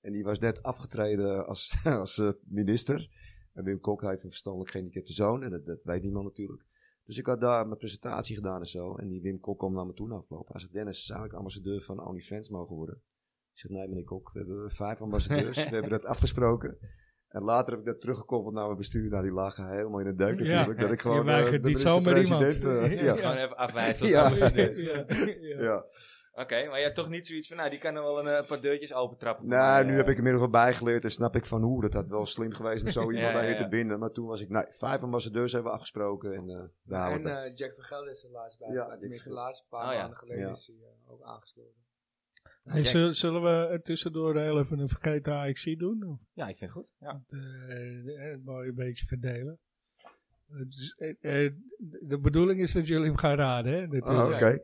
En die was net afgetreden als, als eh, minister. En Wim Kok heeft een verstandelijk gehandicapte zoon. En dat, dat weet niemand natuurlijk. Dus ik had daar mijn presentatie gedaan en zo. En die Wim Kok kwam naar me toe afloop. Hij zei, Dennis, zou ik ambassadeur van OnlyFans mogen worden? Ik zeg, nee meneer Kok, we hebben vijf ambassadeurs. we hebben dat afgesproken. En later heb ik dat teruggekoppeld naar mijn bestuur. Nou, die lagen helemaal in de deuk Ja. natuurlijk. Dat ik gewoon eh, de niet zomaar iemand. Ja. ja. Gewoon even afwijzen als Ja. ja, ja. ja. Oké, maar je hebt toch niet zoiets van, nou, die kan er wel een eh, paar deurtjes opentrappen. Nou, nu heb ik inmiddels wel bijgeleerd en snap ik van hoe. Dat had wel slim geweest om zo iemand Ja, ja, daarheen ja. te binden. Maar toen was ik, nee, vijf ambassadeurs hebben we afgesproken. En uh, daar En het eh, Jack van Gelder is er laatst bij. Ja, Tenminste, de laatste paar Oh, ja. maanden geleden Ja. is hij ook aangesloten. Hey, Jack. zullen, we er tussendoor heel even een vergeten AXC doen? Of? Ja, ik vind het goed. Ja. eh, het mooi een beetje verdelen. Eh, dus, eh, eh, de bedoeling is dat jullie hem gaan raden, hè? Oh. Oké.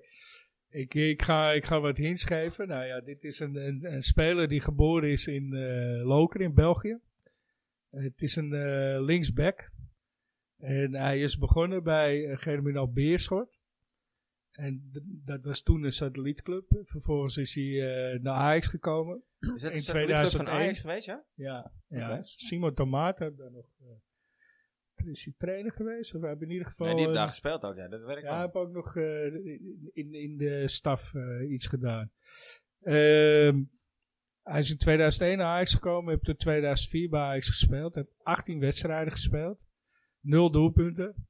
ik, ik, ga, ik ga wat hints geven. Nou ja, dit is een, een, een speler die geboren is in eh Loker in België. Eh, het is een eh, linksback. En hij is begonnen bij uh, Germinal Beerschot. En dat was toen een satellietclub. Vervolgens is hij eh, naar Ajax gekomen. Is dat In een satellietclub van 2001? Ajax geweest, ja? Ja, ja. Simon Tomaat heeft daar nog. eh, is hij trainer geweest? Of heeft in ieder geval. Nee, die heeft eh, daar gespeeld ook, ja. Dat werkt ja, hij heeft ook nog in, in de staf iets gedaan. Ehm, hij is in 2001 naar Ajax gekomen, heeft tot 2004 bij Ajax gespeeld. Heeft 18 wedstrijden gespeeld. Nul doelpunten.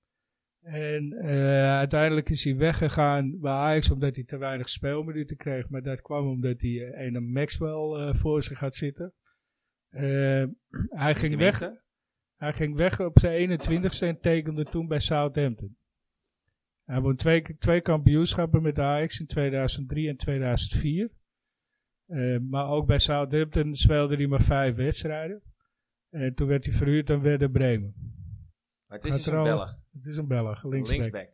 En eh, uiteindelijk is hij weggegaan bij Ajax omdat hij te weinig speelminuten kreeg. Maar dat kwam omdat hij eh, een Maxwell eh, voor zich had zitten. Hij, ging weg, hij ging weg op zijn 21ste en tekende toen bij Southampton. Hij won twee, twee kampioenschappen met Ajax in 2003 en 2004. Eh, maar ook bij Southampton speelde hij maar vijf wedstrijden. En toen werd hij verhuurd aan Werder Bremen. Maar het is dus een Belg. Het is een Belg, linksback. Linksback.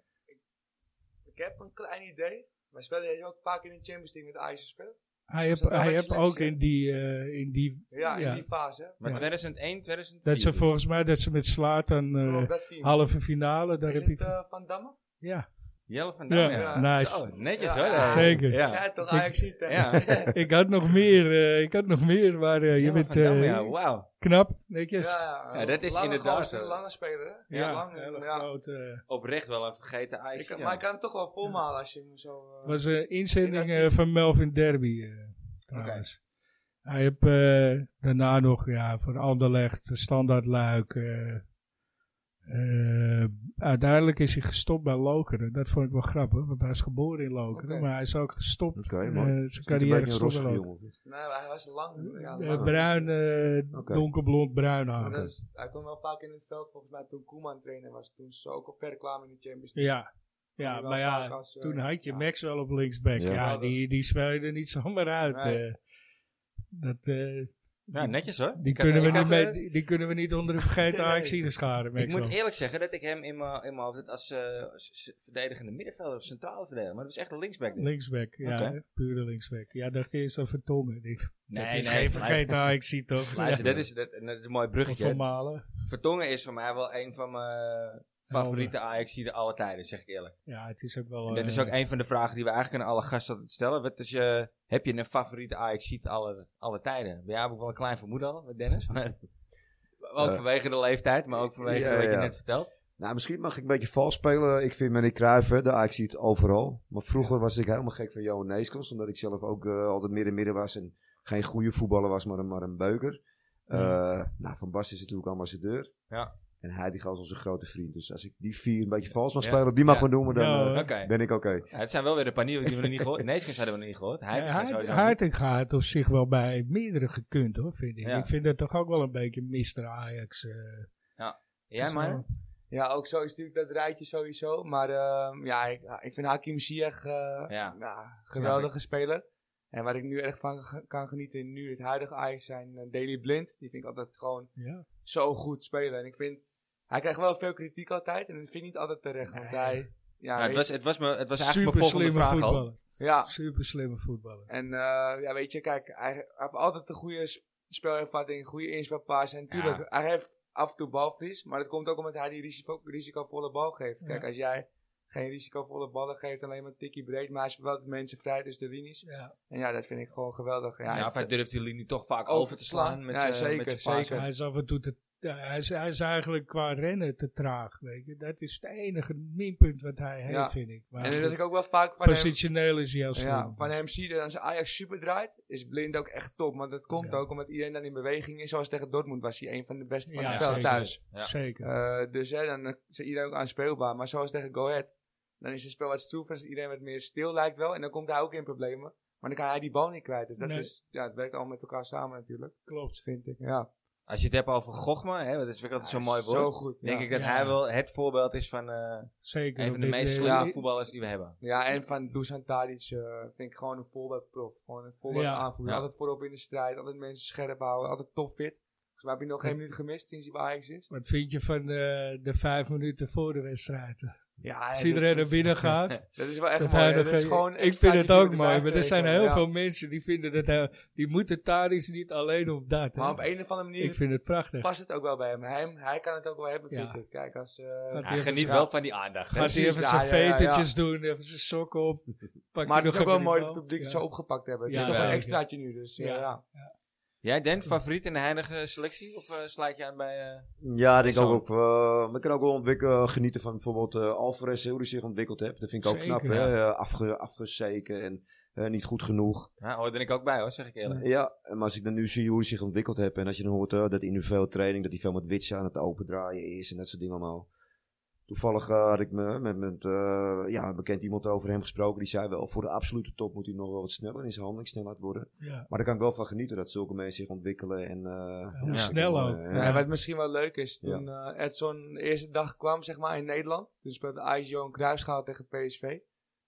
Ik heb een klein idee. Maar speelde jij ook vaak in de Champions League met Ajax gespeeld? Hij heeft heeft selectie, ook in die, eh, in die Ja, Ja. in die fase. hè? Maar Ja. 2001, 2004. dat ze volgens mij dat ze met Slatan eh dat team. halve finale, daar Is heb het je... eh, Van Damme? ja, Jelle van Ja, Dam, ja. nice. Netjes Ja, hoor. ja, zeker. Ja. Zij toch Ajax? Ja. ik had nog meer, eh, ik had nog meer, maar eh, je bent Dam, eh, ja, knap, netjes. Ja, dat is lange inderdaad zo. lange speler, hè? Ja, lang, hele ja. grote. Oprecht wel een vergeten Ajax. Ik, Maar ik kan het toch wel volmalen als je hem zo... eh, Het was een inzending eh, van Melvin Derby, eh, trouwens. Hij heeft eh, daarna nog ja, voor Anderlecht, Standaard Luik. Eh, eh, uiteindelijk is hij gestopt bij Lokeren. Dat vond ik wel grappig, want hij is geboren in Lokeren. Maar hij is ook gestopt. Oké, eh, zijn carrière gestopt bij Lokeren. Nee, maar hij was lang. Ja, Eh, lang. bruin, eh, Oké. donkerblond, bruin haar. hij kwam wel vaak in het veld, volgens mij toen Koeman trainer was. Toen ze ook al ver kwamen in de Champions League. Ja, ja maar wel ja, als, toen had je ja. Maxwell op linksback. Ja. Ja, die, die speel je er niet zomaar uit. Nee. dat, eh, Ja, netjes hoor. die, Ik had- kunnen we niet had, mee, die, die kunnen we niet onder de vergeten. Ajaxide scharen, Ik moet eerlijk zeggen dat ik hem in mijn hoofd als eh, s- s- verdedigende middenvelder of centrale verdediger, maar dat was echt een linksback. Linksback, ja, Oké. pure linksback. Ja, dacht eerst over Vertongen. Ik, Nee, dat is nee, geen vergeten Ajaxide toch? Luister, Ja. dat, is, dat, dat is een mooi bruggetje. Vertongen is voor mij wel een van mijn favoriete ajax alle tijden, zeg ik eerlijk. Ja, het is ook wel... En dat is eh, ook een van de vragen die we eigenlijk aan alle gasten altijd stellen. Wat is je, heb je een favoriete ajax alle, alle tijden? Bij jou heb ik wel een klein vermoeden al, met Dennis. Maar ook Eh, vanwege de leeftijd, maar ook vanwege ja, wat je ja. net vertelt. Nou, misschien mag ik een beetje vals spelen. Ik vind Manny Cruijff, hè, de Ajax ziet overal. Maar vroeger was ik helemaal gek van Johan Neeskens. Omdat ik zelf ook eh, altijd midden-midden was. En geen goede voetballer was, maar een, maar een beuker. Eh, nou, Van Basten is natuurlijk ambassadeur. Ja. En die als onze grote vriend. Dus als ik die vier een beetje vals mag Ja. spelen, die mag Ja. me noemen, dan Ja, eh, ben ik oké. Ja, het zijn wel weer een paar nieuwe die we nog niet gehoord Neeskens hadden we nog niet gehoord. Ja. Hartinga had op zich wel bij meerdere gekund hoor, vind ik. Ja. Ik vind dat toch ook wel een beetje Mr. Ajax. eh, Jij zo. maar? Ja, ook zo is natuurlijk dat rijtje sowieso. Maar ehm, ja, ik, ik vind Hakim Ziyech eh Ja. ja, geweldige speler. En waar ik nu echt van kan genieten, nu het huidige Ajax zijn uh, Daily Blind. Die vind ik altijd gewoon Ja. zo goed spelen. En ik vind, hij krijgt wel veel kritiek altijd. En dat vind ik niet altijd terecht. Want Nee. hij, ja, Ja, het, was, het, was me, het was eigenlijk Super mijn volgende slimme vraag al. voetballer. ja, Super slimme voetballer. En eh, ja, weet je, kijk, hij, hij heeft altijd een goede sp- spelervatting, een goede inspelpaas. En natuurlijk, hij heeft af en toe balverlies, maar dat komt ook omdat hij die risico, risicovolle bal geeft. Kijk, Ja. als jij geen risicovolle ballen geeft, alleen maar een tikkie breed, maar hij speelt wel de mensen vrij tussen de linies. Ja. En ja, dat vind ik gewoon geweldig. Ja, Ja, ik- of hij durft die linie toch vaak Over te slaan. Met Ja, zijn- zeker, met zeker. Hij is af en toe te, hij, is, hij is eigenlijk qua rennen te traag. Weet je. Dat is het enige minpunt wat hij heeft, Ja. vind ik. Maar en dat ik ook wel vaak van hem, positioneel is hij heel slim. ja, van hem zie dat als Ajax super draait, is Blind ook echt top. Maar dat komt Ja. ook omdat iedereen dan in beweging is. Zoals tegen Dortmund was hij een van de beste van Ja, het veld zeker. thuis. Ja. Zeker. Eh, dus hè, dan is iedereen ook aanspeelbaar. Maar zoals tegen Go Ahead, dan is het spel wat stroef en is iedereen wat meer stil lijkt wel. En dan komt hij ook in problemen. Maar dan kan hij die bal niet kwijt. Dus dat Nee. is, ja, het werkt allemaal met elkaar samen natuurlijk. Klopt. Vind ik, ja. Als je het hebt over Gochma, hè, dat is ik altijd zo'n mooi woord. Zo goed. denk ja. ik dat Ja. hij wel het voorbeeld is van eh, Zeker. een van de meest eh, slimme voetballers die we hebben. Ja, en van Dusan Tadic eh, vind ik gewoon een voorbeeldprof. Gewoon een voorbeeld Ja. aanvoerder. Ja. Altijd voorop in de strijd. Altijd mensen scherp houden. Altijd topfit. Volgens mij heb je nog geen minuut gemist sinds hij bij Ajax is. Wat vind je van de, de vijf minuten voor de wedstrijd? Ja, Als iedereen naar binnen gaat. Dat is wel echt mooi. hij hè. nog Dat is gewoon ik vind het ook mooi, maar er zijn heel Ja. veel mensen die vinden dat hij, die moeten niet alleen op dat. hè. Maar op een of andere manier Ik vind het prachtig. past het ook wel bij hem. Hij, hij kan het ook wel hebben, Ja. vind ik. Kijk, als... eh, Gaat Hij even geniet wel van die aandacht. Gaat hij even zijn ja, ja, vetertjes doen, even zijn sokken op. Maar het is ook wel mooi dat het publiek het Ja. zo opgepakt hebben. Het Ja, is toch een extraatje nu, dus eh, Ja. Ja. Jij, Den, favoriet in de heilige selectie? Of eh, sluit je aan bij... eh, Ja, ik denk ook, ook uh, ik kan ook wel ontwikkelen, genieten van bijvoorbeeld uh, Alvarez, hoe hij zich ontwikkeld heeft. Dat vind ik ook Zeker, knap, ja. hè? Uh, Afge, afgezeken en uh, niet goed genoeg. Ja, hoor er ik ook bij hoor, zeg ik eerlijk. Ja, maar als ik dan nu zie hoe hij zich ontwikkeld heeft en als je dan hoort uh, dat hij nu veel training, dat hij veel met witsen aan het opendraaien is en dat soort dingen allemaal. Toevallig uh, had ik me met, met uh, ja, een bekend iemand over hem gesproken. Die zei wel, voor de absolute top moet hij nog wel wat sneller in zijn handelingssnelheid worden. Ja. Maar daar kan ik wel van genieten dat zulke mensen zich ontwikkelen. En, uh, Ja. snel ook. Ja. Ja, en wat misschien wel leuk is, toen eh Edson de eerste dag kwam zeg maar, in Nederland, toen speelde Ajax Johan Cruijffschaal tegen PSV.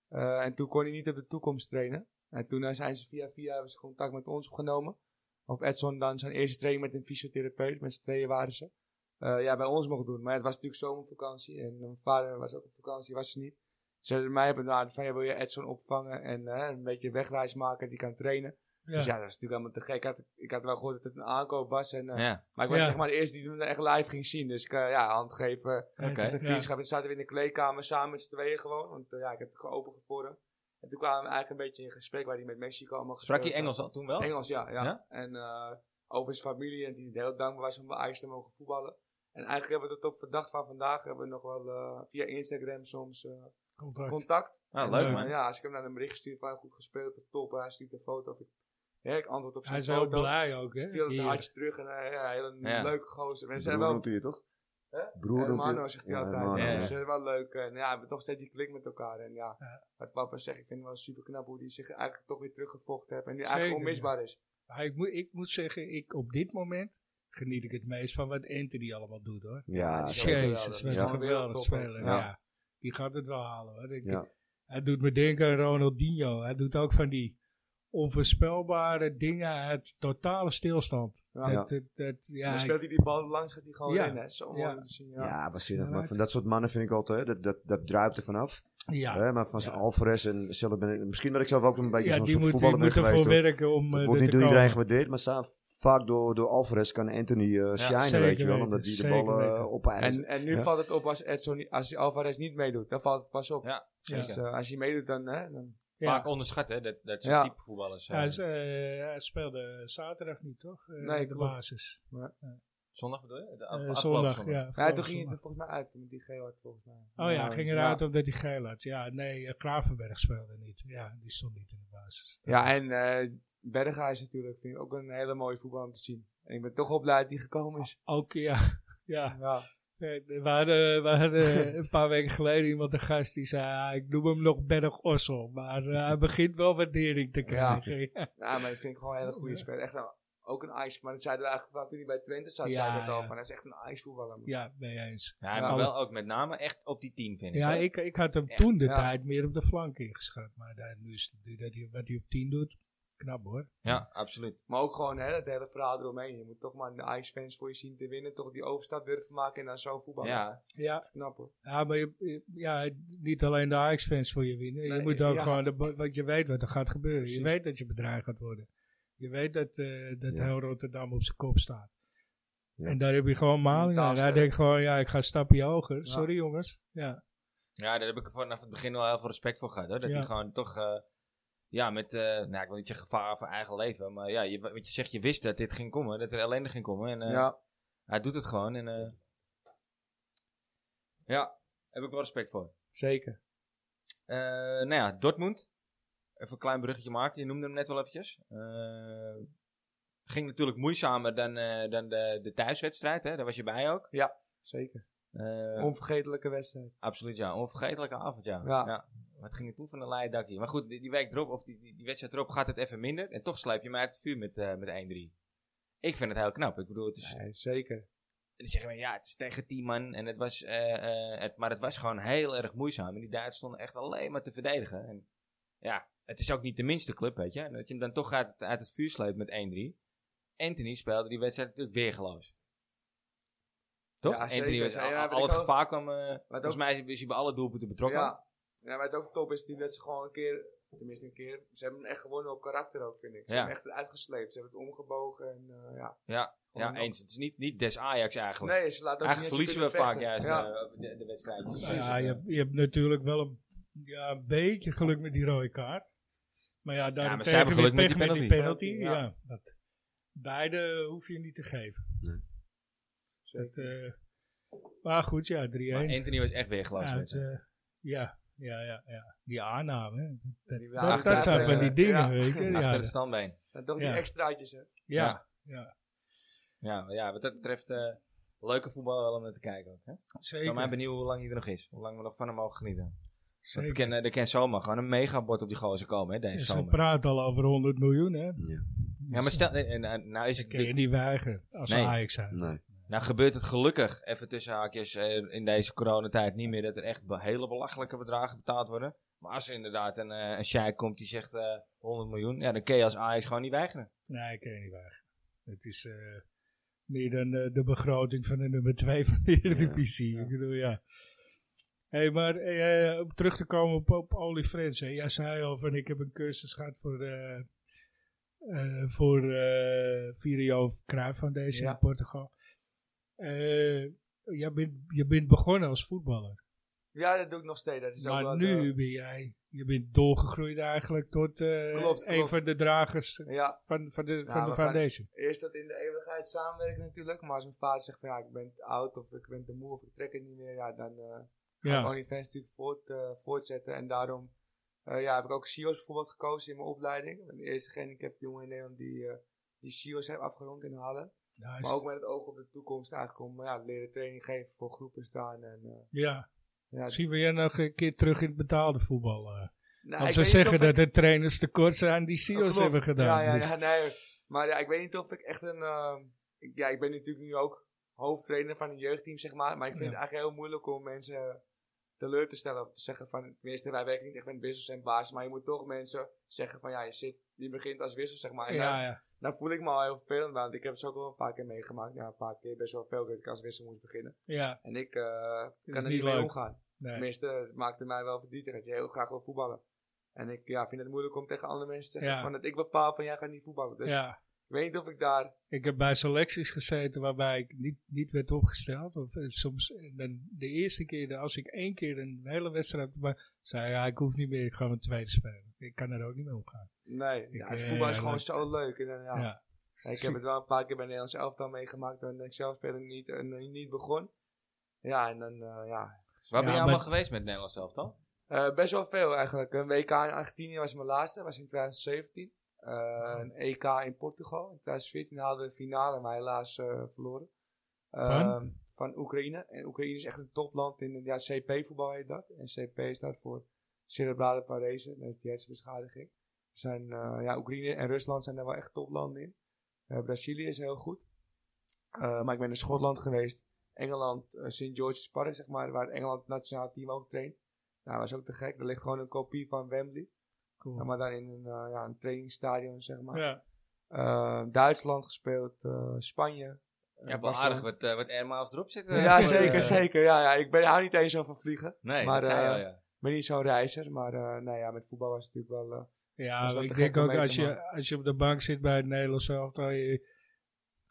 Eh, en toen kon hij niet op de toekomst trainen. En toen eh, zijn ze via via hebben ze contact met ons opgenomen. Of Edson dan zijn eerste training met een fysiotherapeut, met z'n tweeën waren ze. Eh, ja, bij ons mocht doen. Maar het was natuurlijk zomervakantie en mijn vader was ook op vakantie, was er niet. Ze hebben mij benaderd van, ja, wil je Edson opvangen en eh, een beetje wegwijs maken, die kan trainen. Ja. Dus ja, dat is natuurlijk helemaal te gek. Ik had, ik had wel gehoord dat het een aankoop was. En, eh, Ja, Maar ik was Ja. zeg maar de eerste die hem echt live ging zien. Dus ik, ja, hand geven. Oké. Met een Ja. vriendschap. En toen zaten we in de kleedkamer samen met z'n tweeën gewoon. Want ja, ik heb het geopend voor hem. En toen kwamen we eigenlijk een beetje in gesprek waar hij met Mexico allemaal sprak je. Engels al toen wel? Engels, ja. ja. Ja? En eh, over zijn familie en die heel dankbaar was om bij Ajax te mogen voetballen. En eigenlijk hebben we tot op de dag van vandaag hebben we nog wel eh, via Instagram soms eh, Contact. contact. Ah, En, leuk eh, man. Ja, als ik hem naar een bericht stuur van goed gespeeld of top, hij stuurt een foto. Of ik, ja, ik antwoord op Hij zijn is ook foto. blij ook, hè? Stuur het een hartje terug en eh, ja, hele Ja. leuke gozer. En ze zijn wel hij je toch? Hè? Broer hij Hermano je? zegt hij Ja, altijd. Ja, ja. Eh, wel leuk. En ja, we hebben toch steeds die klik met elkaar. En ja, Ja. wat papa zegt, ik vind het wel super knap hoe hij zich eigenlijk toch weer teruggevochten heeft. En die Zeker, eigenlijk onmisbaar is. Maar ik, moet, ik moet zeggen, ik, op dit moment geniet ik het meest van wat Anthony allemaal doet, hoor. Ja, die Jezus, geweldig. wat Ja. een geweldig speler. Ja. Ja. Die gaat het wel halen, hoor. Ik- Ja. Hij doet me denken aan Ronaldinho. Hij doet ook van die onvoorspelbare dingen uit totale stilstand. Ja. Dat, dat, dat- ja, dan speelt hij die bal langs, gaat hij gewoon Ja. rennen. hè. Zo mooi Ja. zien. Ja, Ja. waanzinnig. Maar van dat soort mannen vind ik altijd, hè, dat, dat, dat druipt er vanaf. ja. Hè, maar van zijn Ja. Alvarez en zelf ben ik, misschien dat ik zelf ook een beetje ja, zo'n die soort moet, die voetballer ben moet ervoor werken om eh, wordt niet door iedereen gewaardeerd, maar vaak door, door Alvarez kan Anthony eh shinen, weet je wel. Omdat die de bal weten. opeist. En, en nu Ja. valt het op als Edson, als Alvarez niet meedoet. Dan valt het pas op. Ja. Dus eh, als hij meedoet, dan, hè, dan Ja. Vaak onderschat hè, dat, dat soort Ja. type voetballers. eh, Hij, speelde zaterdag niet, toch? Eh, Nee, de klopt. basis. Zondag bedoel je? De afgelopen zondag, zondag. ja. Ja, toen ging het zondag. er volgens mij uit met die geel had volgens mij. Oh ja, ging eruit omdat hij geel had. Ja, nee, eh, Gravenberg speelde niet. Ja, die stond niet in de basis. Ja, en eh Berga is natuurlijk vind ik ook een hele mooie voetbal om te zien. En ik ben toch wel blij dat hij gekomen is. Ook, ja. ja. Ja, Nee, We hadden, we hadden een paar weken geleden iemand, een gast, die zei, ah, ik noem hem nog Berg Ossel. Maar eh, hij begint wel waardering te krijgen. Ja, ja maar dat vind ik gewoon een hele goede speler. Echt een, ook een ice, maar dat zeiden we eigenlijk toen hij bij Twente zat, Ja, zei ik het al ja. van. Hij is echt een ice voetballer. man. ja mee eens. Ja, Ja. maar wel ook met name echt op die 10 vind ik. Ja, ik, ik had hem Echt, toen de ja. tijd meer op de flank ingeschat. Maar daar, nu is het, dat hij, wat hij op 10 doet, knap hoor. Ja, absoluut. Maar ook gewoon hè, het hele verhaal eromheen. Je moet toch maar de Ice-fans voor je zien te winnen. Toch die overstap durven maken en dan zo voetballen. Ja, Ja, Knap hoor. ja maar je, je- ja, niet alleen de Ajax-fans voor je winnen. je moet ook ja. gewoon, de, want je weet wat er gaat gebeuren. Precies. Je weet dat je bedreigd gaat worden. Je weet dat, eh, dat Ja. heel Rotterdam op zijn kop staat. Ja. En daar heb je gewoon maling aan. Hij sterk. denkt gewoon, ja, ik ga een stapje hoger. Sorry jongens. Ja, ja, daar heb ik vanaf het begin wel heel veel respect voor gehad. Hoor. Dat Ja. hij gewoon toch, eh, ja, met, eh, nou ik wil niet zeggen gevaar voor eigen leven. Maar ja, je, wat je zegt, je wist dat dit ging komen. Dat er ellende ging komen. En eh, ja, hij doet het gewoon. En eh, ja, heb ik wel respect voor. zeker. Eh, nou ja, Dortmund. Even een klein bruggetje maken. Je noemde hem net wel eventjes. Eh, ging natuurlijk moeizamer dan, eh, dan de, de thuiswedstrijd. Hè? Daar was je bij ook. Zeker. Eh, Onvergetelijke wedstrijd. absoluut, ja. Onvergetelijke avond, ja. Ja. Wat ging er toen van een leien dakje? Maar goed, die, die week erop, of die, die, die wedstrijd erop, gaat het even minder. En toch sleep je mij uit het vuur met, met 1-3. Ik vind het heel knap. Ik bedoel, het is, Nee, zeker. En dan zeggen we, ja, het is tegen 10 man. En het was, het, maar het was gewoon heel erg moeizaam. En die Duitsers stonden echt alleen maar te verdedigen. En ja, het is ook niet de minste club, weet je. En dat je hem dan toch uit, uit het vuur sleept met 1-3. Anthony speelde die wedstrijd natuurlijk weergeloos. Toch? Ja, Anthony zeker. was, Ja, al, ja, al het gevaar kwam, eh, volgens mij is hij bij alle doelpunten betrokken. Ja. ja, maar het ook top is die dat ze gewoon een keer, tenminste een keer, ze hebben hem echt gewonnen op karakter ook, vind ik. Ze Ja. hebben hem echt uitgesleept. Ze hebben het omgebogen en eh, ja. Ja, ja eens. Het is niet, niet des Ajax eigenlijk. Nee, ze laten ook eigenlijk verliezen ze we vaak juist vechten. eh, de, de wedstrijdjes. ja je, hebt- je hebt natuurlijk wel een, ja, een beetje geluk met die rode kaart. Maar ja, daarentegen zij hebben geluk weer met die met die penalty. penalty. Ja. Ja. dat, beide hoef je niet te geven. Dat, eh, maar goed, ja, 3-1. Maar Anthony was echt. Ja, weet het, je. eh, ja, ja, ja, ja. Die aanname. hè. Dat, Die dat, achter- dat zijn van die dingen, ja. weet je. Achter Ja, het standbeen. Zijn toch Ja. die extraatjes, hè? ja, Ja. ja, Ja, ja, wat dat betreft, eh, leuke voetbal wel om naar te kijken ook. Hè? Ik zeker. zou mij benieuwen hoe lang hij er nog is. Hoe lang we nog van hem mogen genieten. Er zeker. kan, er kan zomaar gewoon een megabord op die gozer komen, hè, deze Ze zomer. praten al over 100 miljoen, hè. Ja. Ja, maar stel, eh, eh, nou, is Dat het, kun je niet weigeren als Nee. Ajax zijn. Nee. nou gebeurt het gelukkig, even tussen haakjes, eh, in deze coronatijd niet meer dat er echt hele belachelijke bedragen betaald worden. Maar als er inderdaad een, eh een sheik komt die zegt eh 100 miljoen, ja, dan kun je als Ajax gewoon niet weigeren. Nee, ik kan je niet weigeren. Het is, eh, Meer dan eh, de begroting van de nummer 2 van de Eredivisie. ja. Ik bedoel, ja. Hey, maar eh, om terug te komen op, op Friends. hè. Jij zei al van ik heb een cursus gehad voor, eh eh voor eh Virio Cruijff Foundation Ja. in Portugal. Eh, jij bent, je bent begonnen als voetballer. Ja, dat doe ik nog steeds. Dat is ook maar wel nu de- ben jij, je bent doorgegroeid eigenlijk tot Klopt, een klopt. van de dragers ja, van, van de, Ja, van de we gaan- foundation. eerst dat in de eeuwigheid samenwerken natuurlijk. Maar als mijn vader zegt van ja, ik ben oud of ik ben te moe of ik trek het niet meer. Ja, dan Ja, OnlyFans natuurlijk voort, eh, voortzetten. En daarom eh, ja, heb ik ook CIO's bijvoorbeeld gekozen in mijn opleiding. Ik de eerste gehandicapte jongen in Nederland die, eh die CIO's heeft afgerond in nice. Maar ook met het oog op de toekomst eigenlijk om ja, leren training geven voor groepen staan. En, ja. ja, Zien we je nog een keer terug in het betaalde voetbal? nou, Als ik ze zeggen dat ik- de trainers tekort zijn die Klopt. hebben gedaan. Ja, ja, dus- ja, nee. Maar ja, ik weet niet of ik echt een... ik, ja, ik ben natuurlijk nu ook hoofdtrainer van een jeugdteam, zeg maar. Maar ik vind Ja. het eigenlijk heel moeilijk om mensen teleur te stellen. Of te zeggen van, tenminste, wij werken niet echt met wissels en baas. Maar je moet toch mensen zeggen van, ja, je, zit, je begint als wissel, zeg maar. En ja, dan, ja. dan voel ik me al heel vervelend. Want ik heb het ook wel een paar keer meegemaakt. Ja, een paar keer best wel veel dat ik als wissel moest beginnen. ja. En ik eh, kan er niet niet mee leuk. omgaan. Nee. Tenminste, het maakte mij wel verdrietig dat je heel graag wil voetballen. En ik ja, vind het moeilijk om tegen andere mensen te zeggen Ja. van dat ik bepaal van jij gaat niet voetballen. Dus ja. Ik weet niet of ik daar... Ik heb bij selecties gezeten waarbij ik niet, niet werd opgesteld. Of eh, soms eh, dan de eerste keer, als ik één keer een hele wedstrijd maar zei ja, ik hoef niet meer, ik ga een tweede spelen. Ik kan er ook niet mee omgaan. Nee, Ik, ja, het eh, voetbal is ja, gewoon zo leuk. En, dan, ja. Ja. Ja, ik heb het wel een paar keer bij Nederlands elftal meegemaakt. En ik zelf spelen niet, en niet begon. Ja, en dan eh, ja, Waar ben je allemaal geweest met Nederlands elftal? Eh, best wel veel eigenlijk. Een WK in Argentinië was mijn laatste, was in 2017. Eh, een EK in Portugal. In 2014 hadden we de finale, maar helaas eh, verloren. Ehm, Van? van Oekraïne. En Oekraïne is echt een topland in ja, CP-voetbal heet dat. En CP staat voor cerebrale parese, dat is die hersenbeschadiging. Er zijn, eh, ja, Oekraïne en Rusland zijn er wel echt toplanden in. Brazilië is heel goed. Maar ik ben in Schotland geweest. Engeland, eh, St. George's Park, zeg maar, waar het Engeland nationaal team ook traint. Nou, dat was ook te gek. Er ligt gewoon een kopie van Wembley. Cool. Maar dan in een, eh, ja, een trainingsstadion, zeg maar. Ja. Eh, Duitsland gespeeld, eh, Spanje. Je hebt wel aardig wat, eh wat airmiles erop zitten. Ja, voor, zeker, zeker. Ja, ja. Ik ben, hou niet eens zo van vliegen. Nee, Maar, dat zei je al, ja. Ik ben niet zo'n reiziger, maar eh nou ja, met voetbal was het natuurlijk wel... eh, Ja, wel ik denk ook als je, maken. als je op de bank zit bij het Nederlands elftal, je,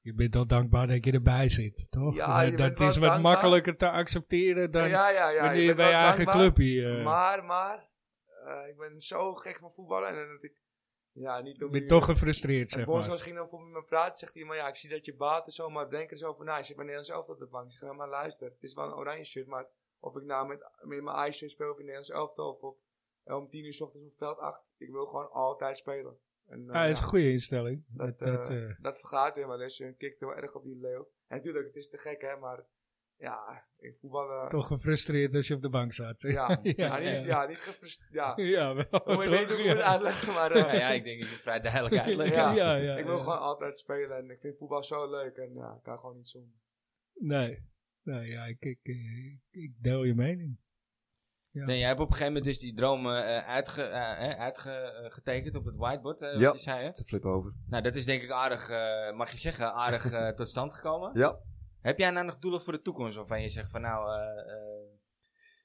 je bent al dankbaar dat je erbij zit, toch? Ja, je dat is wat dankbaar. makkelijker te accepteren dan ja, ja, ja. wanneer je bij je eigen clubje... eh, Maar, maar, ik ben zo gek van voetballen. En dat ik, ja, niet om bent nu- toch gefrustreerd, zeg maar. ging dan met me praten. Zegt hij, maar ja, ik zie dat je baat en zo. Maar denk er zo van, nou, je zit bij Nederlands elftal op de bank. Ik zeg, maar luister, het is wel een oranje shirt. Maar of ik nou met, met mijn ijs shirt speel of in Nederlands elftal. Of op, eh, om tien uur 's ochtends op veld 8. Ik wil gewoon altijd spelen. En, eh, Ja, dat is een goede instelling. dat, Dat, dat, eh, eh, dat vergaat hem wel eens. En kikt wel erg op die leeuw. En natuurlijk, het is te gek, hè. Maar ja, ik voetballen... toch gefrustreerd als je op de bank zat. Ja, ja, ja, ja. niet, ja, niet gefrustreerd. Ja, Ja, wel. ik weet toch? niet hoe ik het moet ja. uitleggen, maar... eh, Ja, ja, ik denk dat je het vrij duidelijk uitlegt. Ja. ja, ja, ik wil ja. gewoon altijd spelen en ik vind voetbal zo leuk en ja, ik kan gewoon niet zonder. Nee. Nee, ja, ik, ik, ik, ik deel je mening. Ja. Nee, jij hebt op een gegeven moment dus die dromen eh uitge, eh, eh, uitgetekend op het whiteboard, eh, Ja. wat je zei, hè? Te flip over. Nou, dat is denk ik aardig, eh, mag je zeggen, aardig eh, tot stand gekomen. Ja. Heb jij nou nog doelen voor de toekomst waarvan je zegt van nou, eh, eh,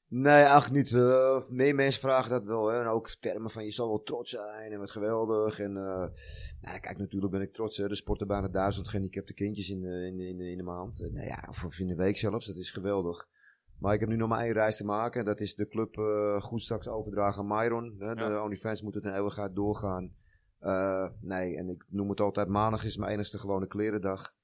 Nee, eigenlijk niet. Eh, meer mensen vragen dat wel. Hè. En ook termen van je zal wel trots zijn en wat geweldig. En eh, nou, kijk, natuurlijk ben ik trots. Hè. Er sporten bijna duizend gehandicapte kindjes in de, in de, in de, in de maand. Nou ja, of in de week zelfs. Dat is geweldig. Maar ik heb nu nog maar één reis te maken. En dat is de club goed straks overdragen aan Myron. Hè. De Ja. OnlyFans moet het in eeuwigheid doorgaan. Nee, en ik noem het altijd maandag is mijn enigste gewone klerendag.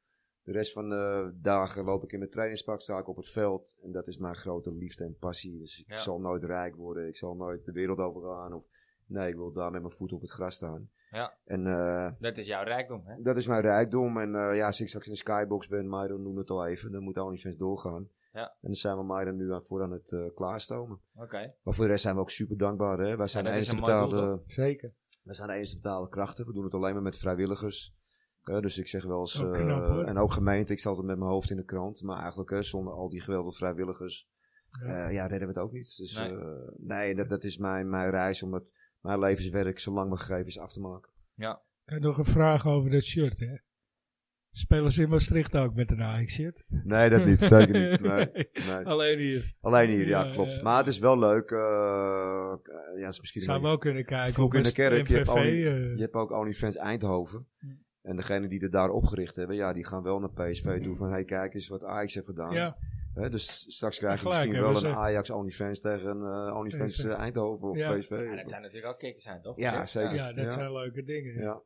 De rest van de dagen loop ik in mijn trainingspak, sta ik op het veld. En dat is mijn grote liefde en passie. Dus ik Ja. zal nooit rijk worden. Ik zal nooit de wereld overgaan. Of, nee, ik wil daar met mijn voet op het gras staan. Ja. En eh, dat is jouw rijkdom, hè? dat is mijn rijkdom. En eh, ja, als ik straks in de skybox ben, Myron noemde het al even, dan moet OnlyFans doorgaan. Ja. En dan zijn we Myron nu aan, voor aan het eh, klaarstomen. Oké. Maar voor de rest zijn we ook super dankbaar. Hè? Wij zijn dat de is enige een mooi doel, betaalde... Zeker. We zijn de enige betaalde krachten. We doen het alleen maar met vrijwilligers. Eh, dus ik zeg wel eens. Ook eh, knap, en ook gemeente. Ik sta altijd met mijn hoofd in de krant. Maar eigenlijk hè, zonder al die geweldige vrijwilligers. Ja. eh, ja, redden we het ook niet. Dus Nee. nee, nee dat, dat is mijn, mijn reis. Om het, mijn levenswerk zo lang me gegeven is af te maken. Ik heb nog een vraag over dat shirt, hè. Spelen ze in Maastricht ook met een Ajax-shit? Nee, dat niet. Zeker niet. Nee, nee. Alleen hier. Alleen hier, ja, Ja, klopt. ja. Maar het is wel leuk. eh, ja, het is misschien Zou een wel kunnen kijken. Vroeg in de kerk, je hebt al- eh, Je hebt ook OnlyFans Eindhoven. En degene die het daar opgericht hebben, ja, die gaan wel naar PSV toe van, hey, kijk eens wat Ajax heeft gedaan. ja, Hè, dus straks krijg je Gelijk misschien wel een. Ajax OnlyFans tegen een eh, OnlyFans eh, Eindhoven of Ja. PSV. Ja, dat zijn natuurlijk ook kikkers zijn, toch? Ja, zeker. ja, dat Ja. zijn leuke dingen. Ja.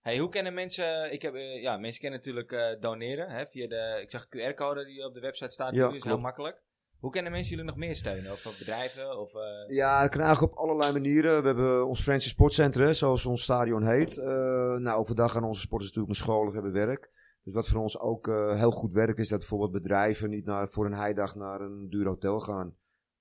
Hey, hoe kennen mensen, ik heb, eh, ja, mensen kunnen natuurlijk eh, doneren, hè, via de, ik zag QR-code die op de website staat, Ja, nu, is heel makkelijk. Hoe kunnen mensen jullie nog meer steunen? Of, of bedrijven? Of, eh, Ja, dat kan eigenlijk op allerlei manieren. We hebben ons Friendship Sportcentrum, zoals ons stadion heet. Eh, nou, overdag gaan onze sporters natuurlijk naar school of hebben werk. Dus wat voor ons ook eh, heel goed werkt, is dat bijvoorbeeld bedrijven niet naar, voor een heidag naar een duur hotel gaan.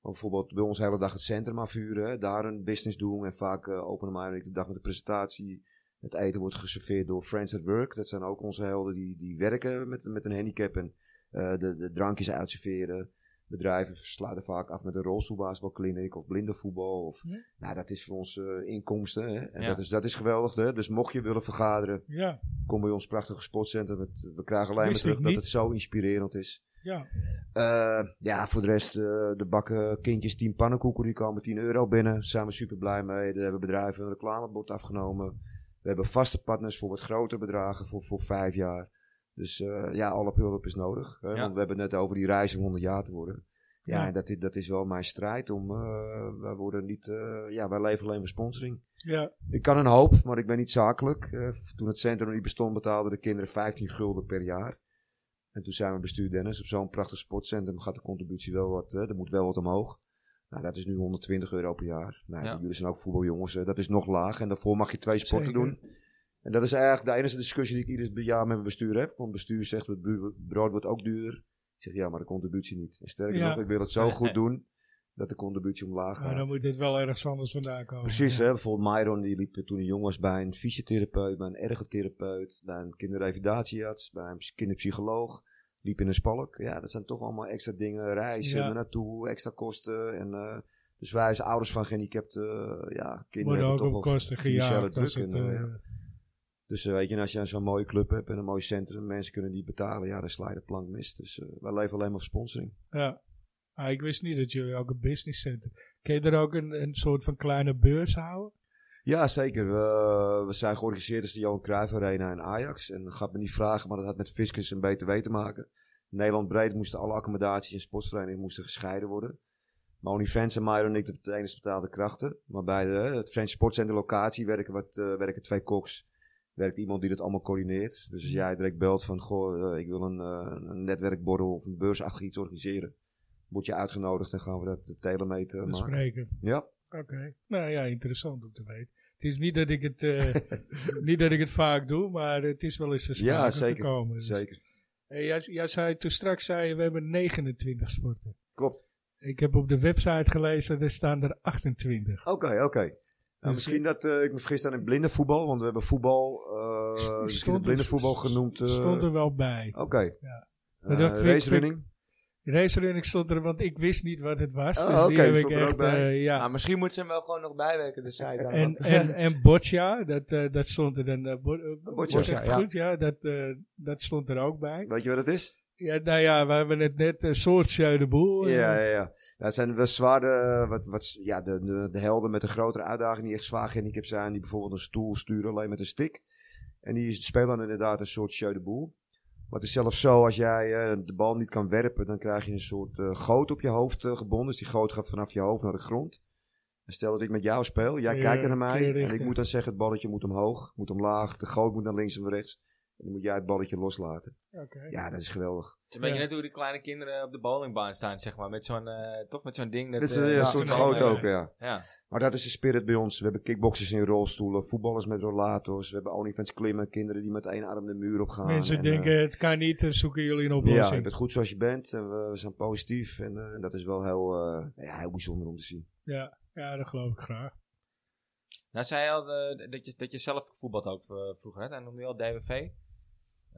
Maar bijvoorbeeld bij ons de hele dag het centrum afvuren, daar een business doen. En vaak eh openen wij de dag met de presentatie. Het eten wordt geserveerd door Friends at Work. Dat zijn ook onze helden die, die werken met, met een handicap en eh, de, de drankjes uitserveren. Bedrijven sluiten vaak af met een rolstoelbasketbalkliniek of blindenvoetbal. Of, Ja. Nou, dat is voor ons eh, inkomsten. Hè? En Ja. dat, is, dat is geweldig. Hè? Dus mocht je willen vergaderen, Ja, kom bij ons prachtige sportcentrum. Het- we krijgen alleen maar terug dat het zo inspirerend is. ja. Eh, ja, voor de rest, eh, de bakken kindjes 10 pannenkoeken, die komen 10 euro binnen. Daar zijn we super blij mee. Daar hebben bedrijven een reclamebord afgenomen. We hebben vaste partners voor wat grotere bedragen voor, voor vijf jaar. Dus eh, ja, alle hulp is nodig. Hè? Want we hebben het net over die reis om 100 jaar te worden. Ja, en dat, is- dat is wel mijn strijd om. eh wij worden niet. eh, ja, wij leven alleen voor sponsoring. ja. Ik kan een hoop, maar ik ben niet zakelijk. Toen het centrum niet bestond, betaalden de kinderen 15 gulden per jaar. En toen zijn we bestuur Dennis. Op zo'n prachtig sportcentrum gaat de contributie wel wat. er moet wel wat omhoog. Nou, dat is nu 120 euro per jaar. Nou, Ja. Jullie zijn ook voetbaljongens. dat is nog laag. En daarvoor mag je twee sporten Zeker. doen. En dat is eigenlijk de enige discussie die ik ieder jaar met mijn bestuur heb. Want het bestuur zegt, het brood wordt ook duurder. Ik zeg, ja, maar de contributie niet. En sterker Ja. nog, ik wil het zo goed doen dat de contributie omlaag gaat. Maar dan moet het wel ergens anders vandaan komen. Precies, ja. hè? bijvoorbeeld Myron die liep toen hij jong was bij een fysiotherapeut, bij een ergotherapeut, bij een kinderrevalidatiearts, bij een kinderpsycholoog. Liep in een spalk. Ja, dat zijn toch allemaal extra dingen. Reizen Ja. naartoe, extra kosten. En, eh, dus wij als ouders van gehandicapte eh, ja, kinderen Worden hebben ook toch op kosten gejaagd. druk. Het, en, eh. Dus eh, weet je, als je zo'n mooie club hebt en een mooi centrum, mensen kunnen die betalen, ja, dan sla je de plank mis. Dus eh, wij leven alleen maar op sponsoring. ja. Ah, ik wist niet dat jullie ook een business center. Kun je er ook een, een soort van kleine beurs houden? Ja, zeker. We, we zijn georganiseerd als de Johan Cruijff Arena en Ajax. En dat gaat me niet vragen, maar dat had met fiscus en BTW te maken. Nederland breed moesten alle accommodaties en sportverenigingen moesten gescheiden worden. Maar OnlyFans en Myron en ik de enige betaalde krachten. Maar bij de, het French Sportcenter locatie werken, wat, eh, werken twee koks. Werkt iemand die dat allemaal coördineert. Dus als jij direct belt van, goh, eh, ik wil een, eh, een netwerkborrel of een beursachtig iets organiseren. Word je uitgenodigd en gaan we dat telemeter maken. Bespreken. Ja, Oké. Nou ja, interessant om te weten. Het is niet dat ik het, eh, niet dat ik het vaak doe, maar het is wel eens te sprake Ja, zeker. gekomen. Dus- zeker. Hey, jij, jij zei toen straks, zei je, we hebben 29 sporten. Klopt. Ik heb op de website gelezen, er staan er 28. Oké, oké. Nou, misschien dat eh, ik me vergis aan in blindenvoetbal, want we hebben voetbal, eh misschien het blindenvoetbal genoemd. eh, Stond er wel bij. Oké. Ja. Vind ik- racerunning? Racerunning stond er, want ik wist niet wat het was. Oh, dus die heb ik echt, bij. eh, ja. Nou, misschien moeten ze hem wel gewoon nog bijwerken, de site. dan. En, en, en Boccia, dat, eh, dat stond er dan. bo uh, Boccia, ja. goed, ja, dat, eh, dat stond er ook bij. Weet je wat het is? Ja, nou ja, we hebben het net een soort Sjeu de Boel. eh, Ja, ja, ja. Het zijn wel zware, wat, wat, ja, de, de, de helden met een grotere uitdaging die echt zwaar gehandicapt zijn, die bijvoorbeeld een stoel sturen alleen met een stick. En die spelen dan inderdaad een soort show de boel. Maar het is zelfs zo, als jij eh, de bal niet kan werpen, dan krijg je een soort eh, goot op je hoofd eh, gebonden. Dus die goot gaat vanaf je hoofd naar de grond. En stel dat ik met jou speel, jij Ja, kijkt naar mij en ik moet dan zeggen, het balletje moet omhoog, moet omlaag, de goot moet naar links en rechts. En dan moet jij het balletje loslaten. Oké. Ja, dat is geweldig. Het is een beetje Ja. net hoe die kleine kinderen op de bowlingbaan staan, zeg maar. Met zo'n, eh, toch met zo'n ding. Dat, Dit is ja, zo'n eh, ook, ja. Ja. Maar dat is de spirit bij ons. We hebben kickboxers in rolstoelen, voetballers met rollators. We hebben OnlyFans klimmen, kinderen die met één arm de muur op gaan. Mensen En, denken, eh, het kan niet, dan zoeken jullie een ja, oplossing. je bent goed zoals je bent en we, we zijn positief. En, eh, en dat is wel heel, eh, ja, heel bijzonder om te zien. Ja, ja, dat geloof ik graag. Nou, zei je al dat, je, dat je zelf gevoetbald ook vroeger, hè? Dan noemde je al DWV.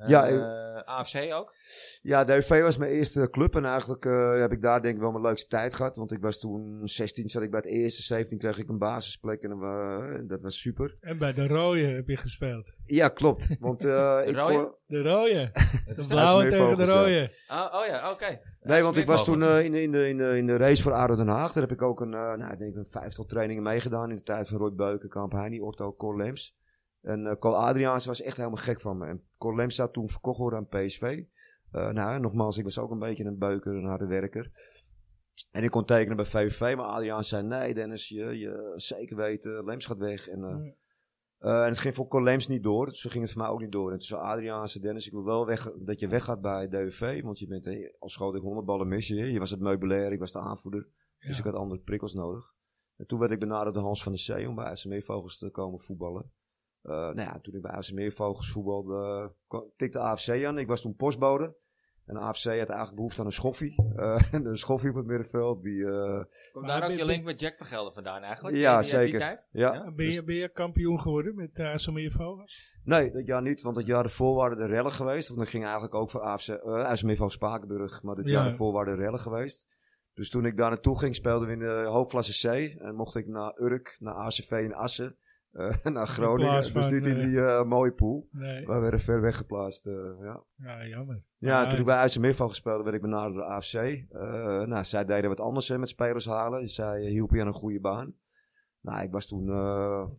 Ja, Eh, AFC ook? Ja, de UV was mijn eerste club en eigenlijk eh, heb ik daar denk ik wel mijn leukste tijd gehad. Want ik was toen 16, zat ik bij het eerste, 17 kreeg ik een basisplek en eh, dat was super. En bij de rode heb je gespeeld. Ja, klopt. Want eh, ik rode? kon- De rode. De blauwe tegen de ja. rode. Oh, oh ja, oké. Nee, want ik was toen eh, in, de- in, de, in, de, in de race voor ADO Den Haag. Daar heb ik ook een, eh, nou, ik denk een vijftal trainingen meegedaan in de tijd van Roy Beukenkamp, Heini, Orto, Cor Lems. En eh Col Adriaans was echt helemaal gek van me. En Cor Lems zou toen verkocht worden aan PSV. Eh, nou, nogmaals, ik was ook een beetje een beuker, een harde werker. En ik kon tekenen bij VVV, maar Adriaans zei, nee Dennis, je, je zeker weten, Lems gaat weg. En, eh, eh, en het ging voor Cor Lems niet door, dus ging het voor mij ook niet door. En toen zei Adriaanse, Dennis, ik wil wel weg, dat je weggaat bij DUV, want je bent, eh, al schoot ik 100 ballen mis je. Je was het meubilair, ik was de aanvoerder, dus ik had andere prikkels nodig. En toen werd ik benaderd door Hans van der Zee om bij IJsselmeervogels te komen voetballen. Eh, nou ja, toen ik bij IJsselmeervogels voetbalde, kwam- tikte AFC aan. Ik was toen postbode. En AFC had eigenlijk behoefte aan een schoffie. Eh, en een schoffie op het middenveld. Die, eh, Komt daar ook je link met Jack van Gelder vandaan eigenlijk? ja, Die- die- die zeker. ja. Ja? Ben, je, ben je kampioen geworden met uh, Vogels? Nee, dat jaar niet, want het jaar ervoor waren er rellen geweest. Want dat ging eigenlijk ook voor AFC, uh, IJsselmeervogels Spakenburg. Maar Ja. jaar ervoor waren er rellen geweest. Dus toen ik daar naartoe ging, speelden we in de hoofdklasse C. En mocht ik naar Urk, naar ACV in Assen. Eh, naar Groningen. Dus van, niet in eh, die eh, mooie pool. Nee. We werden ver weggeplaatst. eh, ja. Ja, jammer. Ja, toen ik bij IJsselmeerval gespeeld werd ik benaderd door AFC. Nou, zij deden wat anders hè, met spelers halen. Zij hielpen je aan een goede baan. Nou, ik was toen,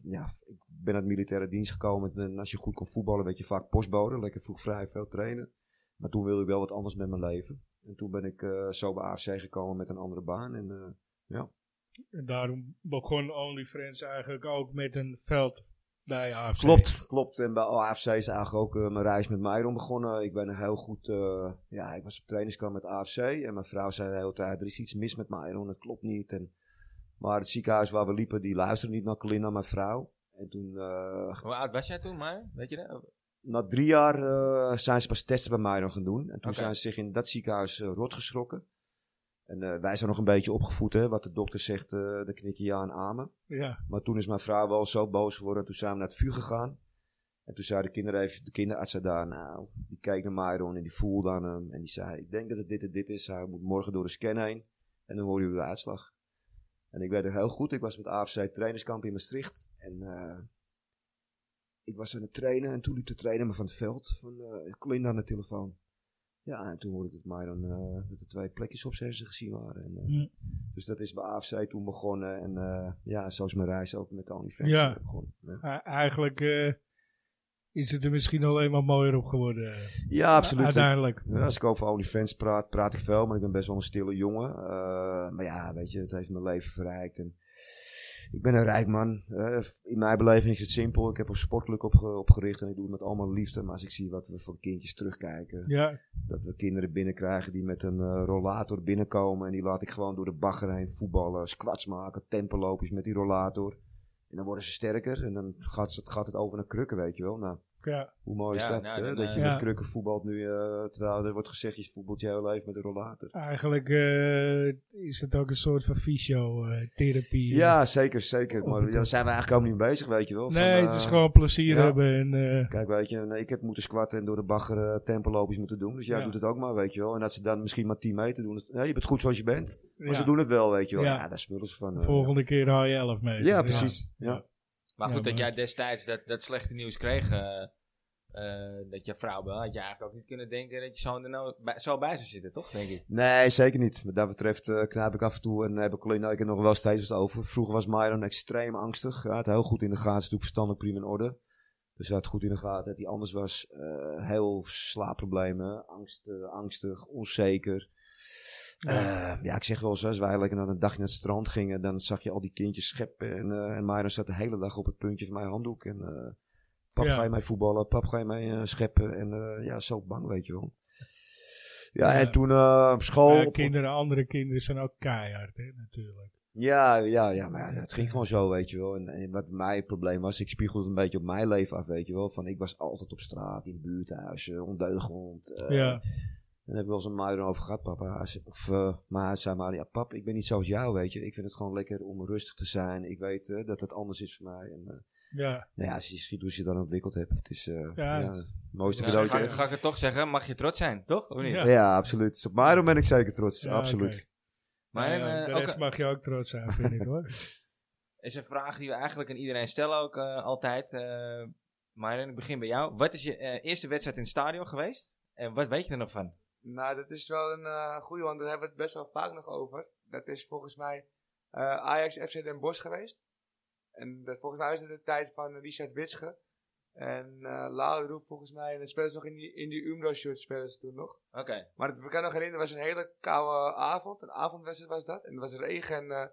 ja, ik ben uit militaire dienst gekomen. En als je goed kon voetballen, werd je vaak postbode. Lekker vroeg vrij, veel trainen. Maar toen wilde ik wel wat anders met mijn leven. En toen ben ik zo bij AFC gekomen met een andere baan. En En daarom begon OnlyFriends eigenlijk ook met een veld bij AFC. Klopt, klopt. En bij AFC is eigenlijk ook eh, mijn reis met Myron begonnen. Ik ben heel goed, eh, ja, ik was op trainingskamp met AFC. En mijn vrouw zei de hele tijd, er is iets mis met Myron, het klopt niet. En, maar het ziekenhuis waar we liepen, die luisterde niet naar Colinda, mijn vrouw. En toen, eh, Hoe oud was jij toen, maar? Weet je dat? na drie jaar eh, zijn ze pas testen bij Myron gaan doen. En toen zijn ze zich in dat ziekenhuis eh, rot geschrokken. En eh, wij zijn nog een beetje opgevoed, hè. Wat de dokter zegt, eh de knik je ja en amen. Ja, Maar toen is mijn vrouw wel zo boos geworden. Toen zijn we naar het vuur gegaan. En toen zei de, kinder even, de kinderarts zei daar, nou, die keek naar Myron en die voelde aan hem. En die zei, ik denk dat het dit en dit is. Hij moet morgen door de scan heen. En dan hoor je de uitslag. En ik weet het heel goed. Ik was met AFC trainingskamp in Maastricht. En eh, ik was aan het trainen. En toen liep de trainer me van het veld. Van, eh Colinda aan de telefoon. Ja, en toen hoorde ik dat Myron, eh, dat er twee plekjes op zijn gezien waren. En, eh, Hm. dus dat is bij AFC toen begonnen. En eh, ja, zo is mijn reis ook met OnlyFans Ja. begonnen. Ja. Eigenlijk eh, is het er misschien alleen maar mooier op geworden. Ja, absoluut. Uiteindelijk. Ja, als ik over OnlyFans praat, praat ik veel, maar ik ben best wel een stille jongen. Maar ja, weet je, het heeft mijn leven verrijkt. En ik ben een rijk man. Eh, in mijn beleving is het simpel. Ik heb een sportclub opge- opgericht en ik doe het met allemaal liefde. Maar als ik zie wat we voor kindjes terugkijken, Ja, dat we kinderen binnenkrijgen die met een eh, rollator binnenkomen. En die laat ik gewoon door de bagger heen voetballen, squats maken, tempeloopjes met die rollator. En dan worden ze sterker en dan gaat, ze- gaat het over naar krukken, weet je wel. Nou, ja. hoe mooi is Ja, dat, nou, hè? dan, dat je eh, Ja. met krukken voetbalt nu, eh, terwijl er wordt gezegd, je voetbalt je hele leven met een rollator. Eigenlijk eh, is het ook een soort van fysiotherapie. Ja, zeker, zeker. Maar daar zijn we eigenlijk ook niet mee bezig, weet je wel. Van, Nee, het is gewoon plezier ja. hebben. En, eh, Kijk, weet je, nee, ik heb moeten squatten en door de bagger uh, tempeloopjes moeten doen. Dus jij Ja. doet het ook maar, weet je wel. En dat ze dan misschien maar 10 meter doen. Nee, je bent goed zoals je bent. Maar ja, ze doen het wel, weet je wel. Ja. Ja, daar smullen ze van. de eh, volgende keer haal je 11 meter. ja, precies. Ja. Maar Ja, goed, dat jij destijds dat, dat slechte nieuws kreeg, eh, eh, dat je vrouw wel, had je eigenlijk ook niet kunnen denken dat je zo, er nou bij, zo bij zou zitten, toch? Denk ik. Nee, zeker niet. Wat dat betreft uh, knijp ik af en toe en heb ik Colin ik er nog wel steeds wat over. Vroeger was Myron extreem angstig. Hij had heel goed in de gaten, natuurlijk verstandig prima in orde. Dus hij had goed in de gaten dat hij anders was. Heel slaapproblemen, angst, angstig, onzeker. Ja. ja, ik zeg wel eens, als wij lekker naar een dagje naar het strand gingen, dan zag je al die kindjes scheppen. En, uh, en Myron zat de hele dag op het puntje van mijn handdoek. En uh, pap, ja. ga je mij voetballen? Pap, ga je mij scheppen? En ja, zo bang, weet je wel. Ja, en toen op school... Kinderen, andere kinderen zijn ook keihard, hè, natuurlijk. Ja, ja, ja, maar het ging gewoon zo, weet je wel. En, en wat mijn probleem was, ik spiegelde een beetje op mijn leven af, weet je wel. Van, ik was altijd op straat, in buurthuizen, ondeugend. Uh, ja. En daar heb ik wel eens een muiden over gehad, papa. Of, uh, maar hij zei maar, ja pap, ik ben niet zoals jou, weet je. Ik vind het gewoon lekker om rustig te zijn. Ik weet uh, dat het anders is voor mij. En, uh, Ja, Nou ja, als je ziet hoe ze je dan ontwikkeld hebt. Het is eh, Ja, ja, het- mooiste Ja, cadeau. ga, ik het toch zeggen, mag je trots zijn, toch? Of niet? Ja. Ja. absoluut. Op Myron ben ik zeker trots. Ja, absoluut. oké. Maar Nou eh, de ook rest mag je ook trots zijn, vind ik hoor. is een vraag die we eigenlijk aan iedereen stellen ook eh, altijd. eh maar ik begin bij jou. Wat is je eh, eerste wedstrijd in het stadion geweest? En wat weet je er nog van? Nou, dat is wel een eh goede, want daar hebben we het best wel vaak nog over. Dat is volgens mij eh, Ajax FC Den Bosch geweest. En dat, volgens mij is het de tijd van Richard Witsche. En uh, Lau volgens mij. En dan spelen ze nog in die, in die Umbro-shirt ze toen nog. Oké. Maar ik kan nog herinneren, het was een hele koude avond. Een avondwedstrijd was dat. En er was regen en eh,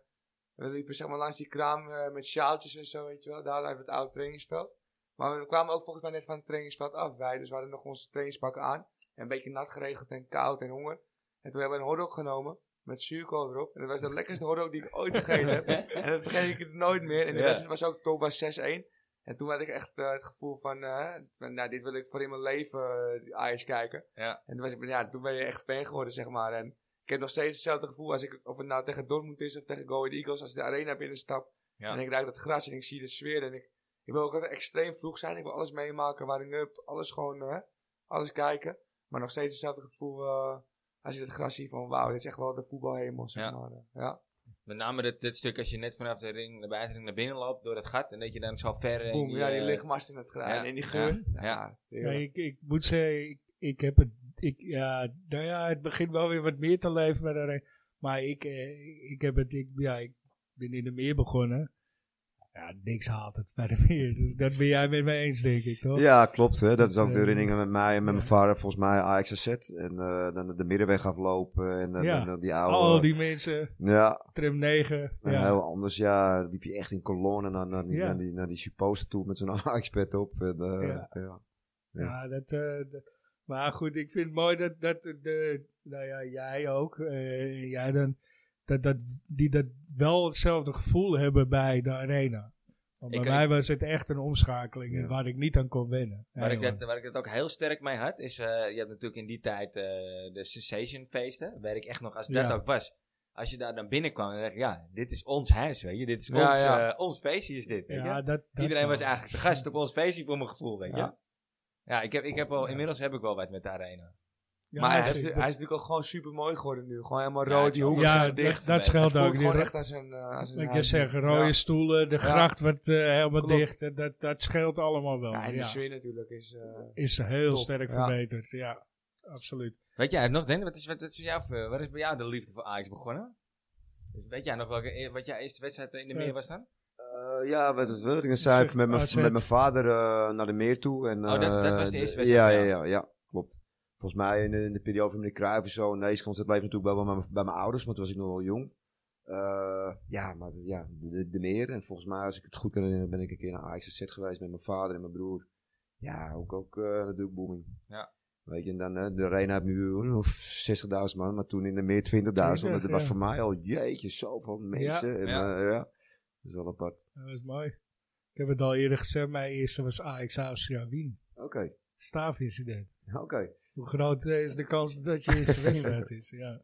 we liepen zeg maar langs die kraam eh, met sjaaltjes en zo, weet je wel. Daar hebben we het oude trainingsveld. Maar we kwamen ook volgens mij net van het trainingsveld af. Wij, dus we hadden nog onze trainingspakken aan. En een beetje nat geregeld en koud en honger. En toen hebben we een hotdog genomen. Met zuurkool erop. En dat was de lekkerste hotdog die ik ooit gegeten heb. En dat vergeet ik nooit meer. En de Ja. wedstrijd was ook top, was 6-1. En toen had ik echt eh, het gevoel van, eh, van, nou, dit wil ik voor in mijn leven uh, Ajax kijken. Ja. En toen, was ik, ja, toen ben je echt fan geworden, zeg maar. En ik heb nog steeds hetzelfde gevoel als ik, of het nou tegen Dortmund is of tegen Go Ahead Eagles, als ik de arena binnenstap. Ja. En ik ruik dat gras en ik zie de sfeer. En ik, ik wil ook extreem vroeg zijn. Ik wil alles meemaken, warming up, alles gewoon, alles kijken. Maar nog steeds hetzelfde gevoel eh, als je het gras ziet van, wauw, dit is echt wel de voetbalhemel, zeg Ja. maar. eh, ja. Met name dit, dit stuk als je net vanaf de ring, de buitenring naar binnen loopt door het gat. En dat je dan zo ver... in Boom, ja, die eh, lichtmast in het gras ja, en die geur. ja, Ja, ja. heerlijk. Ja, ik, ik moet zeggen, ik, ik heb het, ik, ja, nou ja, het begint wel weer wat meer te leven bij de Arena. Maar ik, eh, ik heb het, ik, ja, ik ben in de meer begonnen. Ja, niks haalt het de meer. Dat ben jij met mij eens, denk ik, toch? Ja, klopt. Hè. Dat is ook de Eh, herinneringen met mij en met mijn vader. Volgens mij Ajax AZ. En eh, dan de middenweg aflopen. En dan Ja. dan die oude... Al die mensen, Ja, tram 9. en Ja, heel anders. Ja, liep je echt in kolonne naar, naar, die, Ja. naar, die, naar die supposter toe met zo'n Ajax-pet op. En, eh, Ja. ja. dat, eh, dat- maar goed, ik vind het mooi dat, dat de, nou ja, jij ook, eh, jij dan, dat, dat, die dat wel hetzelfde gevoel hebben bij de Arena. Want bij Ik- mij was het echt een omschakeling Ja. waar ik niet aan kon wennen. Waar ik, dat, waar ik het ook heel sterk mee had, is, eh, je hebt natuurlijk in die tijd eh, de Sensation feesten, weet ik echt nog als dat Ja. ook was. Als je daar dan binnenkwam, dan dacht ik, ja, dit is ons huis, weet je, dit is Ja, ons, ja. eh, ons feestje is dit, weet je. ja, dat, dat Iedereen was eigenlijk de gast op ons feestje voor mijn gevoel, weet je. Ja. Ja, ik heb, ik heb wel, inmiddels heb ik wel wat met de arena. Ja, maar hij is, is- hij is natuurlijk ook gewoon super mooi geworden nu. Gewoon helemaal Ja, rood, het die is hoeken ja, zijn dicht. dat, dat scheelt ook gewoon echt als een, uh, als een Wat je huis. zegt, rode Ja. stoelen, de Ja. gracht wordt eh, helemaal Klopt. dicht. en Dat, dat scheelt allemaal wel. Ja, en de ja. sfeer natuurlijk is... eh, Is heel top, sterk ja. verbeterd. Ja, absoluut. Weet jij nog, Den? Wat is, wat, is jou, wat is bij jou de liefde voor Ajax begonnen? Dus weet jij nog welke, e- wat jouw eerste wedstrijd in de meer was dan? Eh, ja, wat het wilde ik zijn Zeg, met mijn mijn vader eh, naar de meer toe. En, Oh, dat- dat eh, was de eerste wedstrijd, Ja, ja. ja, ja, ja, klopt. Volgens mij in de, in de periode van meneer Cruijff en zo. Nee, het leefde natuurlijk wel bij mijn, bij mijn ouders, want toen was ik nog wel jong. Eh, ja, maar ja, de, de meer. En volgens mij, als ik het goed kan herinneren, ben ik een keer naar Ajax AZ geweest met mijn vader en mijn broer. Ja, ook, ook eh, natuurlijk booming. Ja. Weet je, en dan, eh, de arena heeft nu eh, 60.000 man, maar toen in de meer 20.000. Dat 20, was ja. voor mij al, jeetje, zoveel mensen. En, Ja. ja. ja, dat is wel apart. Dat is mooi. Ik heb het al eerder gezegd, mijn eerste was Ajax Austria Wien. Oké, Staafincident. oké. Hoe groot eh, is de kans dat je eerste wedstrijd is? Ja.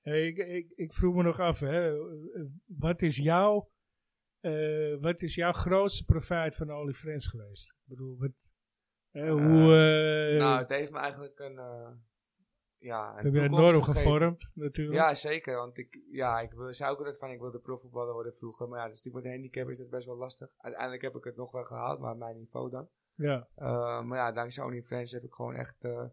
Hey, ik, ik, ik vroeg me nog af, hè, wat, is jouw, eh, wat is jouw grootste profijt van Only Friends geweest? Ik bedoel, wat, hè, hoe eh, nou, het heeft me eigenlijk een... eh ja, een heb je gegeven. gevormd natuurlijk? Ja, zeker. Want ik, ja, ik wil, zei ook altijd van, ik wilde profvoetballer worden vroeger. Maar ja, dus natuurlijk met een handicap is dat best wel lastig. Uiteindelijk heb ik het nog wel gehaald, maar op mijn niveau dan. Ja, Uh, maar ja, dankzij OnlyFans heb ik gewoon echt uh,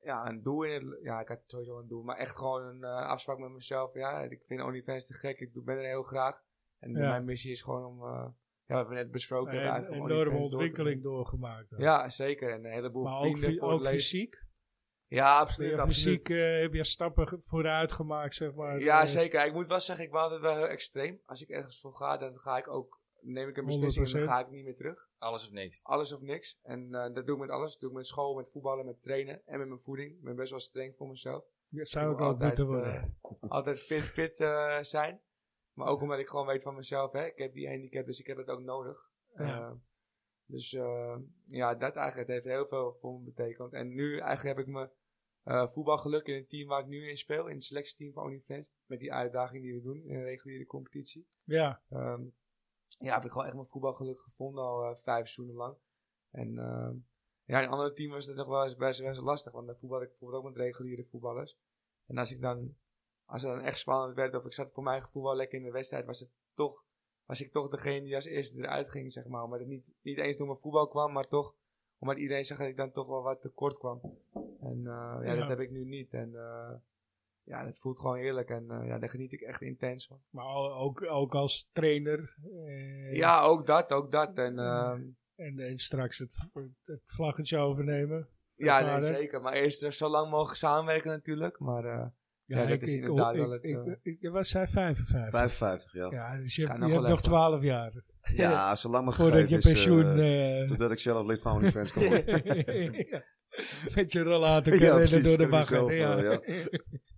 ja, een doel in het... Ja, ik had sowieso een doel, maar echt gewoon een uh, afspraak met mezelf. Ja, ik vind OnlyFans te gek, ik doe- ben er heel graag. En Ja. mijn missie is gewoon om... uh, ja, we hebben net besproken. een enorme OnlyFans door te ontwikkeling doorgemaakt. dan. Ja, zeker. En een heleboel maar ook, vrienden fy- voor ook het fysiek? Ja, absoluut. Ja, absoluut. fysiek eh, heb je stappen vooruit gemaakt, zeg maar. Ja, eh, zeker. Ik moet wel zeggen, ik ben altijd wel heel extreem. Als ik ergens voor ga, dan ga ik ook... Neem ik een beslissing en dan 100%. ga ik niet meer terug. Alles of niks. Alles of niks. En eh, dat doe ik met alles. Dat doe ik met school, met voetballen, met trainen en met mijn voeding. Ik ben best wel streng voor mezelf. Dat zou Ik ook altijd, moeten worden. eh, altijd fit, fit eh, zijn. Maar ook omdat ik gewoon weet van mezelf, hè. Ik heb die handicap, dus ik heb het ook nodig. Ja. Dus eh, ja, dat eigenlijk heeft heel veel voor me betekend. En nu eigenlijk heb ik mijn eh, voetbalgeluk in het team waar ik nu in speel. In het selectieteam van OnlyFans. Met die uitdaging die we doen in een reguliere competitie. Ja, Ehm, ja, heb ik gewoon echt mijn voetbalgeluk gevonden al eh, vijf seizoenen lang. En ehm, ja, in andere teams was het nog wel eens best, best lastig, want dan voetbal ik bijvoorbeeld ook met reguliere voetballers. En als ik dan, als het dan echt spannend werd, of ik zat voor mijn gevoel wel lekker in de wedstrijd, was het toch, was ik toch degene die als eerste eruit ging, zeg maar. Omdat het niet, niet eens door mijn voetbal kwam, maar toch, omdat iedereen zag dat ik dan toch wel wat tekort kwam. En eh, ja, Ja. dat heb ik nu niet. En eh, ja, dat voelt gewoon heerlijk en eh, ja, daar geniet ik echt intens van. Maar ook, ook als trainer. eh, Ja, ook dat, ook dat. En ehm, En, en straks het, het vlaggetje overnemen. ja, nee, zeker. Maar eerst er zo lang mogelijk samenwerken natuurlijk. Maar eh, Ja, dat is inderdaad wel het, Ik, eh, ik, ik, was hij 55? 55, ja. Ja, dus je, Kan hebt- nog je hebt nog even. 12 jaar. Ja, zolang maar Voordat je is, pensioen... eh, Totdat ik zelf lid van OnlyFans kan worden. Met je rollator Ja, door de zelf, Ja.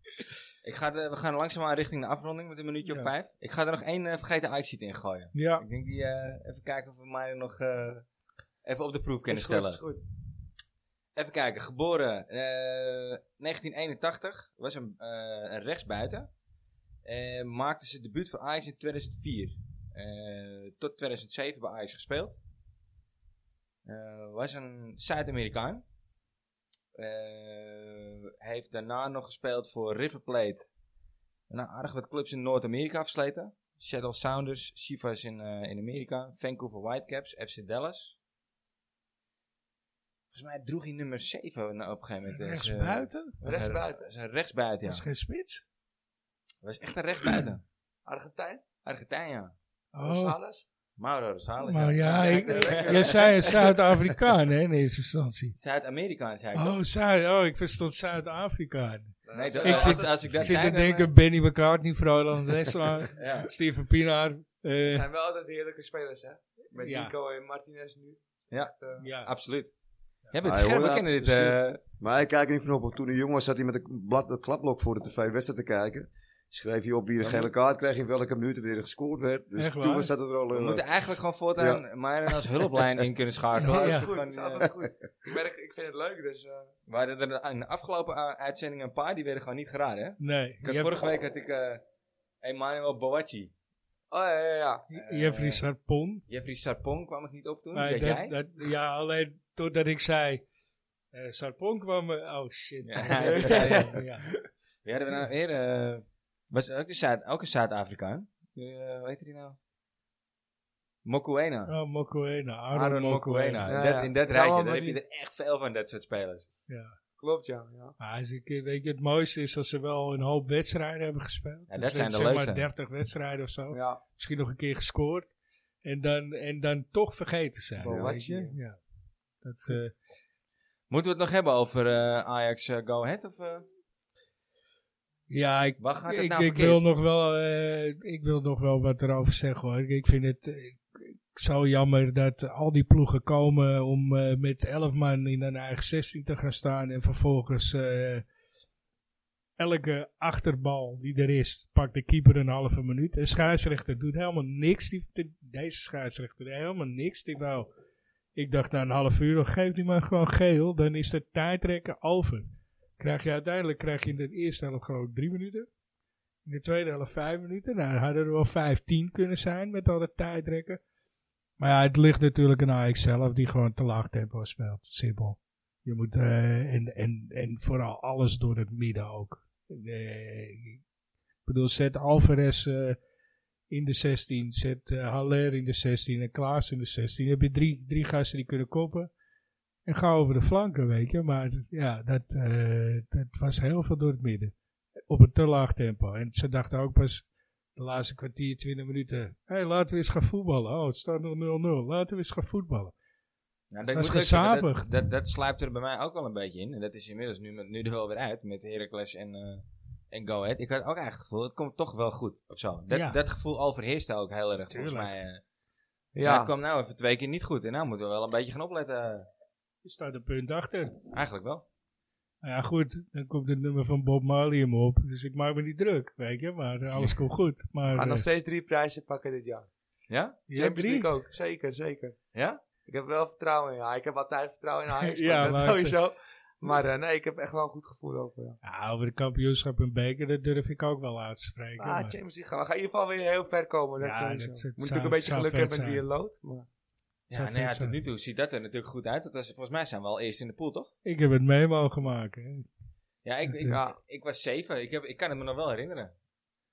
Ik ga de- we gaan langzaamaan richting de afronding met een minuutje of vijf. Ik ga er nog één eh, vergeten Ajax in gooien. ja. Ik denk die, eh, even kijken of we mij nog eh, even op de proef kunnen is goed, stellen. is goed. Even kijken, geboren eh 1981, was een, een rechtsbuiten. Maakte zijn debuut voor Ajax in 2004. Eh, tot 2007 bij Ajax gespeeld. Was een Zuid-Amerikaan. Eh, heeft daarna nog gespeeld voor River Plate. Nou, aardig wat clubs in Noord-Amerika versleten. Seattle Sounders, Chivas in, eh, in Amerika, Vancouver Whitecaps, FC Dallas. Volgens mij droeg hij nummer 7 op een gegeven moment. Dus, Rechts eh, Rechtsbuiten. een- was een rechtsbuiten, Dat ja. is geen spits? was echt een rechtsbuiten. Argentijn? Argentijn, ja. Oh, Rosales? Mauro Rosales. maar ja, ik, jij zei Zuid-Afrikaan hè, in eerste instantie. Zuid-Amerikaan, zei ik. Oh? Zuid, oh, ik verstond Zuid-Afrikaan. nee, dat- ik als, zit- als ik dat zit zei, te dan, denken, Benny McCartney, Froland Westlaar, eh, ja. Steven Pinaar. eh, Het zijn wel altijd heerlijke spelers, hè? Met Ja. Nico en Martinez nu. Ja. Echt, eh, ja. Absoluut. Jij bent Ah, scherp, we ja, kennen dit. eh, Maar ik kijk er niet van op. Toen hij jong was, zat hij met een blad, een klapblok voor de tv-wedstrijd te kijken. Schreef hij op wie de gele kaart kreeg, in welke minuut er weer gescoord werd. Dus Echt toen was dat er al... we eh, moeten eigenlijk gewoon voortaan Myron als hulplijn in kunnen schakelen. Ja, ja. goed, is eh, goed. Ik, merk, ik vind het leuk, dus... eh, We hadden er in de afgelopen uh, uitzendingen een paar die werden gewoon niet geraden. Hè? Nee, Ik had, je vorige week had ik eh Emmanuel Boachi. Oh ja, ja, ja. hebt Jeffrey Sarpon. Jeffrey Sarpong kwam ik niet op toen. Dat, jij? dat, ja, alleen doordat ik zei... eh Sarpon kwam... oh shit. Ja, Ja, je. ja. Wie hadden we nou weer? Was ook, de Zuid, ook een Zuid-Afrikaan. Eh, hoe heet die nou? Mokuena. Oh, Mokoena. Aaron, Aaron Mokoena. Mokuena. Ja, In dat, ja. in dat Ja, rijtje, daar heb je er echt veel van, dat soort spelers. Ja. Klopt, ja. ja. Maar als ik, weet je, het mooiste is dat ze wel een hoop wedstrijden hebben gespeeld. Ja, dat Dus zijn de zeg leukste. maar 30 wedstrijden of zo. ja. Misschien nog een keer gescoord. En dan, en dan toch vergeten zijn. Boachi. weet je? Ja. Dat, eh, Moeten we het nog hebben over eh, Ajax Go Ahead? Of, ja, ik, waar gaat het ik, nou ik, wil nog wel, eh, ik wil nog wel wat erover zeggen hoor. Ik, vind het eh, zo jammer dat al die ploegen komen om eh, met 11 man in een eigen 16 te gaan staan. En vervolgens elke achterbal die er is, pakt de keeper een halve minuut. De scheidsrechter doet helemaal niks. Die, de- deze scheidsrechter doet helemaal niks. Die wou, ik dacht na een half uur, geef die maar gewoon geel. Dan is de tijdrekken over. Krijg je uiteindelijk krijg je in de eerste helft gewoon drie minuten. In de tweede helft vijf minuten. Nou, hadden er wel vijftien kunnen zijn met al dat tijdrekken. Maar ja, het ligt natuurlijk aan Ajax zelf die gewoon te laag tempo speelt. Simpel. Je moet, eh, en, en, en vooral alles door het midden ook. Ik bedoel, zet Alvarez eh, in de 16, zet eh, Haller in de 16 en Klaas in de 16. Dan heb je drie, drie gasten die kunnen koppen. En ga over de flanken, weet je. Maar ja, dat, eh, dat was heel veel door het midden. Op een te laag tempo. En ze dachten ook pas de laatste kwartier, 20 minuten. Hé, hey, laten we eens gaan voetballen. Oh, het staat nog 0-0. Laten we eens gaan voetballen. Nou, Dat moet is gezapig. Dat, dat, dat sluipt er bij mij ook wel een beetje in. En dat is inmiddels nu, nu er wel weer uit met Heracles en, eh en Go Ahead. Ik had ook eigenlijk het gevoel, het komt toch wel goed. Of zo. Dat, Ja. dat gevoel overheerste ook heel erg volgens mij. eh. Ja. Het kwam nou even twee keer niet goed. En nou moeten we wel een beetje gaan opletten. Je staat een punt achter. Eigenlijk wel. Nou ja, goed. Dan komt het nummer van Bob Marley hem op. Dus ik maak me niet druk, weet je. Maar eh, alles komt goed. Maar We gaan nog eh, steeds drie prijzen pakken dit jaar. Ja? Champions. League ook. Zeker, zeker. Ja? Ik heb wel vertrouwen in. Ja, ik heb altijd vertrouwen in Ajax. Ja, maar sowieso. Maar eh, nee, ik heb echt wel een goed gevoel over. Ja. Ja, over de kampioenschap en beker, dat durf ik ook wel uit te spreken. Ah, maar- Champions League gaan we gaan in ieder geval weer heel ver komen. Dat Ja, dat- dat Moet natuurlijk een beetje geluk hebben met wie je loodt. Maar... Ja, nou ja, tot nu toe ziet dat er natuurlijk goed uit. Want dat is- volgens mij zijn we al eerst in de pool, toch? Ik heb het mee mogen maken. hè. Ja, ik, ik, Ja. ik was zeven. Ik, heb, ik kan het me nog wel herinneren.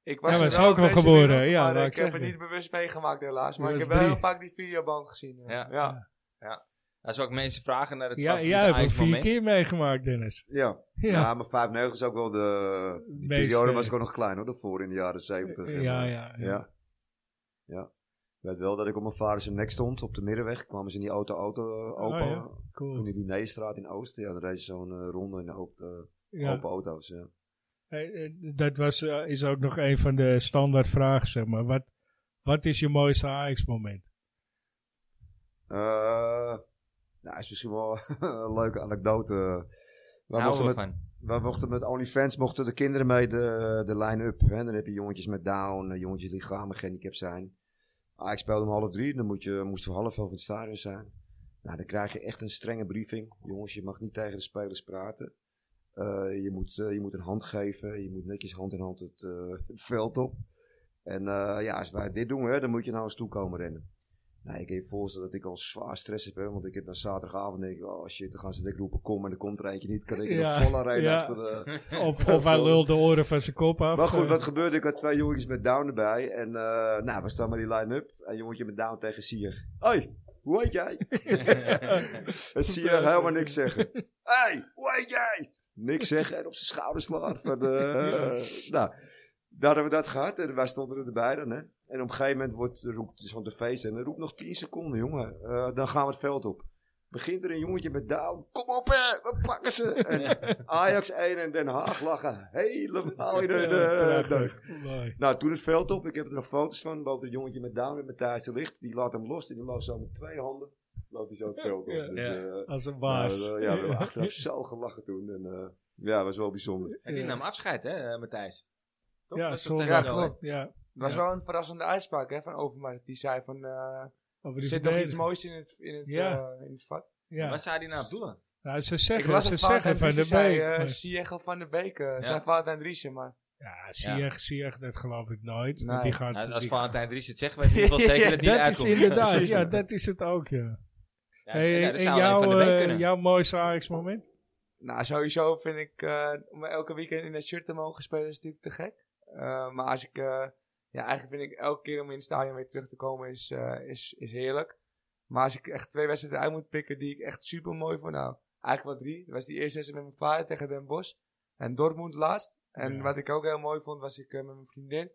Ik Ja, er zijn wel ook wel geboren, ja, maar ik ik heb het niet bewust meegemaakt helaas. Maar ik was heb wel heel vaak die videoband gezien. Ja. Ja. ja. Als we ook mensen vragen naar het Ja, jij hebt hem vier keer meegemaakt, Dennis. Ja. Ja, Ja, maar 95 is ook wel de... Die periode was ik ook nog klein hoor, daarvoor in de jaren 70. En, ja, eh, ja. ja. Ja. Ja. Ik weet wel dat ik op mijn vader zijn nek stond op de middenweg. Kwamen ze in die auto-auto uh, open. Oh, ja. Cool. Toen in die Neestraat in Oosten. Ja, dan reed ze zo'n eh, ronde in de open, Ja. open auto's. Ja. Eh, eh, Dat was, eh, is ook nog een van de standaard vragen, zeg maar. Wat, wat is je mooiste Ajax-moment? Eh, nou, is misschien wel een leuke anekdote. We Houden mochten we met, van. we mochten met OnlyFans mochten de kinderen mee de, de line-up. hè. Dan heb je jongetjes met down, eh, jongetjes die lichamelijk gehandicapt zijn. Ah, ik speelde om half drie, dan moet je, moesten we half in het stadion zijn. Nou, dan krijg je echt een strenge briefing. Jongens, je mag niet tegen de spelers praten. Eh, je, moet, eh, je moet een hand geven, je moet netjes hand in hand het, eh, veld op. En ja, als wij dit doen, hè, dan moet je naar ons toe komen rennen. Nou, ik je voorstellen dat ik al zwaar stress heb, hè, want ik heb dan zaterdagavond denk ik, oh shit, dan gaan ze dik roepen, kom en dan komt er eentje niet, kan ik er Ja, een volle rijden ja. achter de... Of, of hij lult de oren van zijn kop af. Maar goed, eh. wat gebeurde? Ik had twee jongetjes met down erbij. En eh, nou, we staan met die line-up. Een jongetje met down tegen Sier. Hoi, hoe heet jij? en Sier helemaal niks zeggen. Hoi, hoe heet jij? Niks zeggen en op zijn schouders slaan. Van, eh, nou, daar hebben we dat gehad. En wij stonden erbij dan, hè. En op een gegeven moment wordt, roept van de feest. En dan roept nog 10 seconden, jongen. Eh, dan gaan we het veld op. Begint er een jongetje met down. Kom op, hè, we pakken ze. En Ajax 1 en Den Haag lachen helemaal in de, de, nou, toen het veld op. Ik heb er nog foto's van. Boven het jongetje met Down en Matthijs de Licht. Die laat hem los. En die loopt zo met twee handen. Loopt hij zo het veld op. Ja. Dus, Ja. eh, Als een nou, baas. eh, ja, we hebben achteraf zo gelachen toen. En, eh, ja, was wel bijzonder. En die nam afscheid, hè, Matthijs? Toch? Ja, Dat is zondag. toch Ja, klopt. Ja, Het was Ja. wel een verrassende uitspraak hè, van Overmars. Die zei van, eh, over er die zit nog iets moois in het, in het, Ja. eh, in het vat. Ja. Wat zei hij nou op doelen? Nou, ze Ik zeggen, ze zeggen van de Driessen zei, Beek. eh, Siegel van de Beek. eh Zei Valentijn Driessen, maar... Ja, Sieg, Sieg, dat geloof ik nooit. Nee. want Die gaat, Nou, als die- Valentijn Dries het zegt, weet ieder geval zeker dat het niet dat is inderdaad, ja, dat is het ook, ja. Ja, Hey, ja, en van de jouw, mooiste Ajax-moment? Nou, sowieso vind ik, eh, om elke weekend in dat shirt te mogen spelen is natuurlijk te gek. Eh, maar als ik, eh, ja, eigenlijk vind ik elke keer om in het stadion weer terug te komen is, eh, is, is heerlijk. Maar als ik echt twee wedstrijden uit moet pikken die ik echt super mooi vond, nou, eigenlijk wel drie. Dat was die eerste wedstrijd met mijn vader tegen Den Bosch. En Dortmund laatst. En Ja. wat ik ook heel mooi vond, was ik met mijn vriendin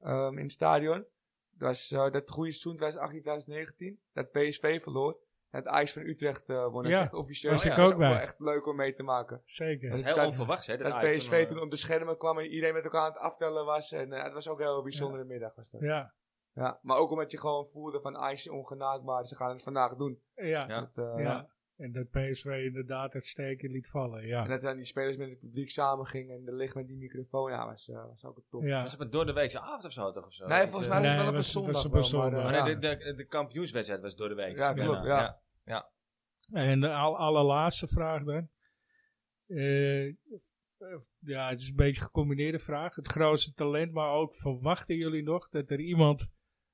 ehm, in het stadion. Dat was dat goede seizoen 2018, 2019. Dat PSV verloor. En het Ajax van Utrecht eh won. Dat Ja, is echt officieel. was Ja, ik dat is ook wel echt leuk om mee te maken. Zeker. Dat is heel dat- onverwachts, hè? Dat PSV toen, eh, toen op de schermen kwam en iedereen met elkaar aan het aftellen was. En eh, het was ook een heel bijzondere middag. Was dat. Ja. Ja, maar ook omdat je gewoon voelde van Ajax is ongenaakbaar. Ze gaan het vandaag doen. ja, Ja. ja. Dat, eh, ja. En dat PSV inderdaad het steken liet vallen, En ja. dat dan die spelers met het publiek samen gingen en de licht met die microfoon. Ja, was, eh, was ook een top. ja. Was het door de weekse avond of zo, toch? Of zo? Nee, volgens eh, mij was Nee, het wel op een zondag. maar, eh, nee, ja. de, de, de kampioenswedstrijd was door de week. Ja, klopt, ja. En de al- allerlaatste vraag dan. Eh, ja, het is een beetje een gecombineerde vraag. Het grootste talent, maar ook verwachten jullie nog dat er iemand,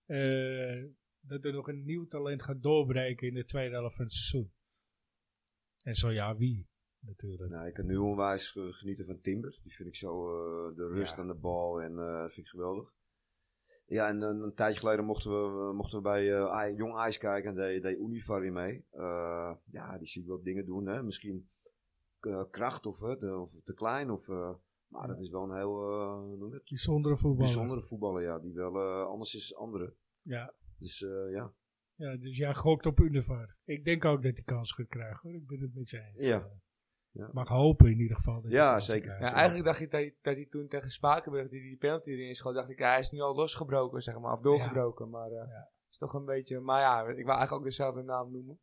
eh, dat er nog een nieuw talent gaat doorbreken in de tweede helft van het seizoen? En zo ja, wie? Natuurlijk. Nou, ik kan nu onwijs eh, genieten van Timber. Die vind ik zo de rust Ja. aan de bal en dat vind ik geweldig. Ja, en een, een tijdje geleden mochten we, mochten we bij eh, Jong IJs kijken en deed, deed Univar weer mee. Eh, ja, die zie ik wat dingen doen. Hè. Misschien eh, kracht of, eh, te, of te klein. Of, eh, maar dat is wel een heel eh? Bijzondere voetballer. bijzondere voetballer, ja. Die wel eh, anders is dan anderen. Ja. Dus eh, ja. ja, dus jij gokt op Univar. Ik denk ook dat hij kans gaat krijgen hoor. Ik ben het met je eens. Ja. Ja. Mag hopen in ieder geval. Dat hij Ja, zeker. Ja, eigenlijk dacht ik dat hij, dat hij toen tegen Spakenburg die, die penalty erin schoot, dacht ik, ja, hij is nu al losgebroken, zeg maar, of doorgebroken. Maar eh Ja. is toch een beetje, maar ja, ik wil eigenlijk ook dezelfde naam noemen.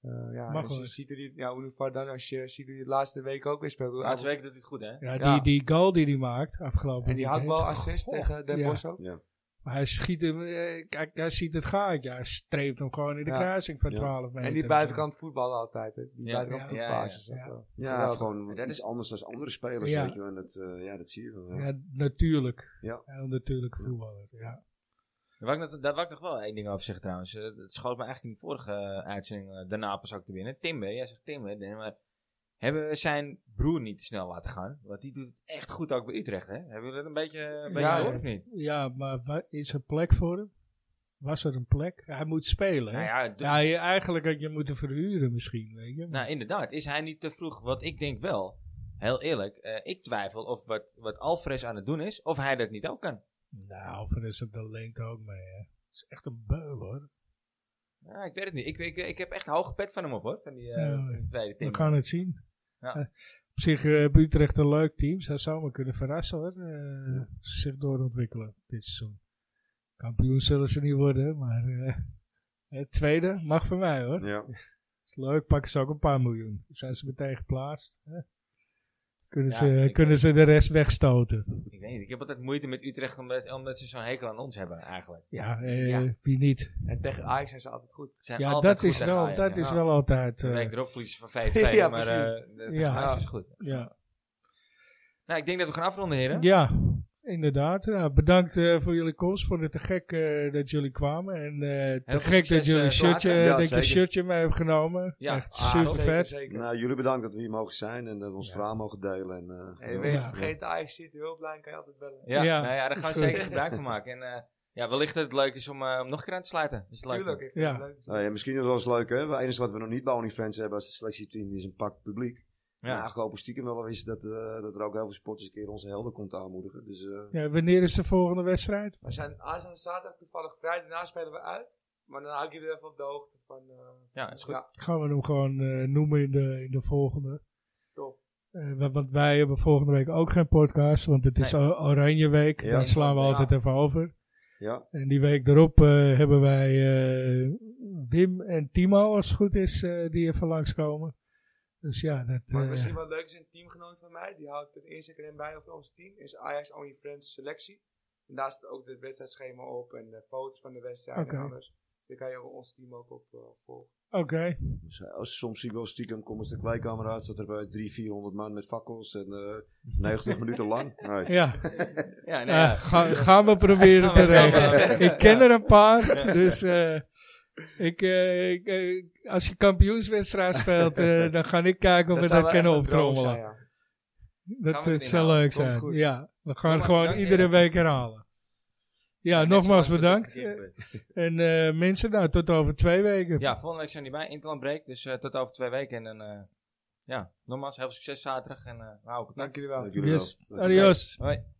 Eh ja, Mag wel. ziet die, ja, Unifar dan, als je ziet hoe hij de laatste week ook weer speelt. hoe Laatste hij- week doet hij het goed, hè? Ja, Ja. die, die goal die hij maakt afgelopen en die weekend. hakbal assist tegen Den ja. Bosch ook. ja. Maar hij schiet hem, eh, kijk, hij ziet het gaatje. Hij streept hem gewoon in de Ja. kruising van Ja. 12 meter. En die buitenkant voetballen altijd. Hè. Die Ja, buitenkant ja, ja, voetbasis. gewoon Dat iets is- anders dan andere spelers, Ja. weet je wel. En dat, eh, ja, dat zie je wel. Ja. Ja, natuurlijk. Ja. Heel natuurlijk voetballer, ja. Daar wou, ik nog, daar wou ik nog wel één ding over zeggen trouwens. Eh, Het schoot me eigenlijk in de vorige eh, uitzending eh, daarna pas ook te winnen. Timber, jij zegt Timber. nee, maar hebben we zijn broer niet te snel laten gaan? Want die doet het echt goed ook bij Utrecht, hè? Hebben jullie dat een beetje, een beetje Ja, door of niet? Ja, maar is er plek voor hem? Was er een plek? Hij moet spelen, hè? Nou ja, eigenlijk had je moeten verhuren misschien, weet je. nou inderdaad. Is hij niet te vroeg? Want ik denk wel, heel eerlijk, eh, ik twijfel of wat, wat Alvarez aan het doen is, of hij dat niet ook kan. Nou, is het de lengte ook mee, hè. Het is echt een beul, hoor. Ja, ik weet het niet. Ik, ik, ik heb echt een hoge pet van hem op, hoor. Van die, eh, Ja, van die tweede We Timber. gaan het zien. Ja. Eh, op zich eh, heeft Utrecht een leuk team. Ze zou me kunnen verrassen, hoor. eh, Zich doorontwikkelen dit seizoen. Kampioen zullen ze niet worden, maar... het tweede mag voor mij, hoor. Ja. is leuk, pakken ze ook een paar miljoen. Dan zijn ze meteen geplaatst. Hè? Kunnen, Ja, ze, ik- kunnen ze de rest wegstoten. Ik weet niet. Ik heb altijd moeite met Utrecht omdat, omdat ze zo'n hekel aan ons hebben, eigenlijk. Ja, eh, Ja. wie niet? En tegen Ajax zijn ze altijd goed. Ze zijn Ja, altijd dat goed is wel, Ajax, dat ja. is wel altijd. De eh, week erop verliezen van 5-2, Ja, maar precies. eh de Ja. Ajax is goed. ja. Nou, ik denk dat we gaan afronden, heren. ja, inderdaad. Ja, bedankt eh, voor jullie komst. Vond het te gek eh, dat jullie kwamen. En eh te gek dat jullie eh, een shirtje. Ja, dat je shirtje mee hebt genomen. Ja, Echt ah, super Zeker, vet. zeker. Nou, jullie bedankt dat we hier mogen zijn en dat we ons Ja. verhaal mogen delen. En, eh, je ja. weet, Ja. vergeet de Ajax zit hulplijn, kan je altijd bellen. Ja, Ja, nou ja, daar gaan we zeker gebruik van maken. En eh, ja, wellicht dat het leuk is om, eh, om nog een keer aan te sluiten. Is het leuk? Tuurlijk, ik vind Ja. het leuk. Nou ja, misschien is het wel eens leuk, hè? Het enige wat we nog niet bij OnlyFans hebben als selectieteam is een pak publiek. Maar Ja. eigenlijk hopen we stiekem wel eens dat, eh, dat er ook heel veel sporters een keer onze helden komt aanmoedigen. Dus eh, Ja, wanneer is de volgende wedstrijd? We zijn aanstaande zaterdag toevallig vrij, daarna spelen we uit. Maar dan hou ik jullie even op de hoogte van... eh, Ja, is goed. Ja, Gaan we hem gewoon eh, noemen in de, in de volgende. top. Eh, wa- want wij hebben volgende week ook geen podcast, want het is Nee. Oranje Week. Ja. Daar slaan we Ja. altijd even over. ja, En die week erop eh, hebben wij eh, Wim en Timo, als het goed is, eh, die even langskomen. Dus ja, dat... Maar eh, misschien wel leuk is, een teamgenoot van mij, die houdt het Instagram bij over ons team, is Ajax Only Friends Selectie. En daar staat ook het wedstrijdschema op en de foto's van de wedstrijd en alles. Daar kan je ons team ook op eh, volgen. Oké, dus, eh, als soms zie ik wel stiekem komen ze de kleedkamer uit, staat er bij 300, 400 man met fakkels en eh 90 minuten lang. Nee. ja. Ja, nee, Eh, ja. ga- gaan we proberen te regelen. Ik ken er een paar, dus eh, ik, eh, ik, eh, als je kampioenswedstrijd speelt, eh, dan ga ik kijken of we dat kunnen optrommelen. zijn, ja. Dat het het zou leuk Komt zijn. goed. Ja, we gaan Nogmaals gewoon bedankt, iedere week herhalen. Ja, nogmaals bedankt. het. En eh, mensen, nou, tot over twee weken. Ja, volgende week zijn die bij. Interland break. Dus eh, tot over twee weken. En dan, eh, ja, nogmaals, heel veel succes zaterdag. En eh contact. Dank jullie wel. Dank jullie wel. Yes. Dank jullie wel. Adios. Hoi.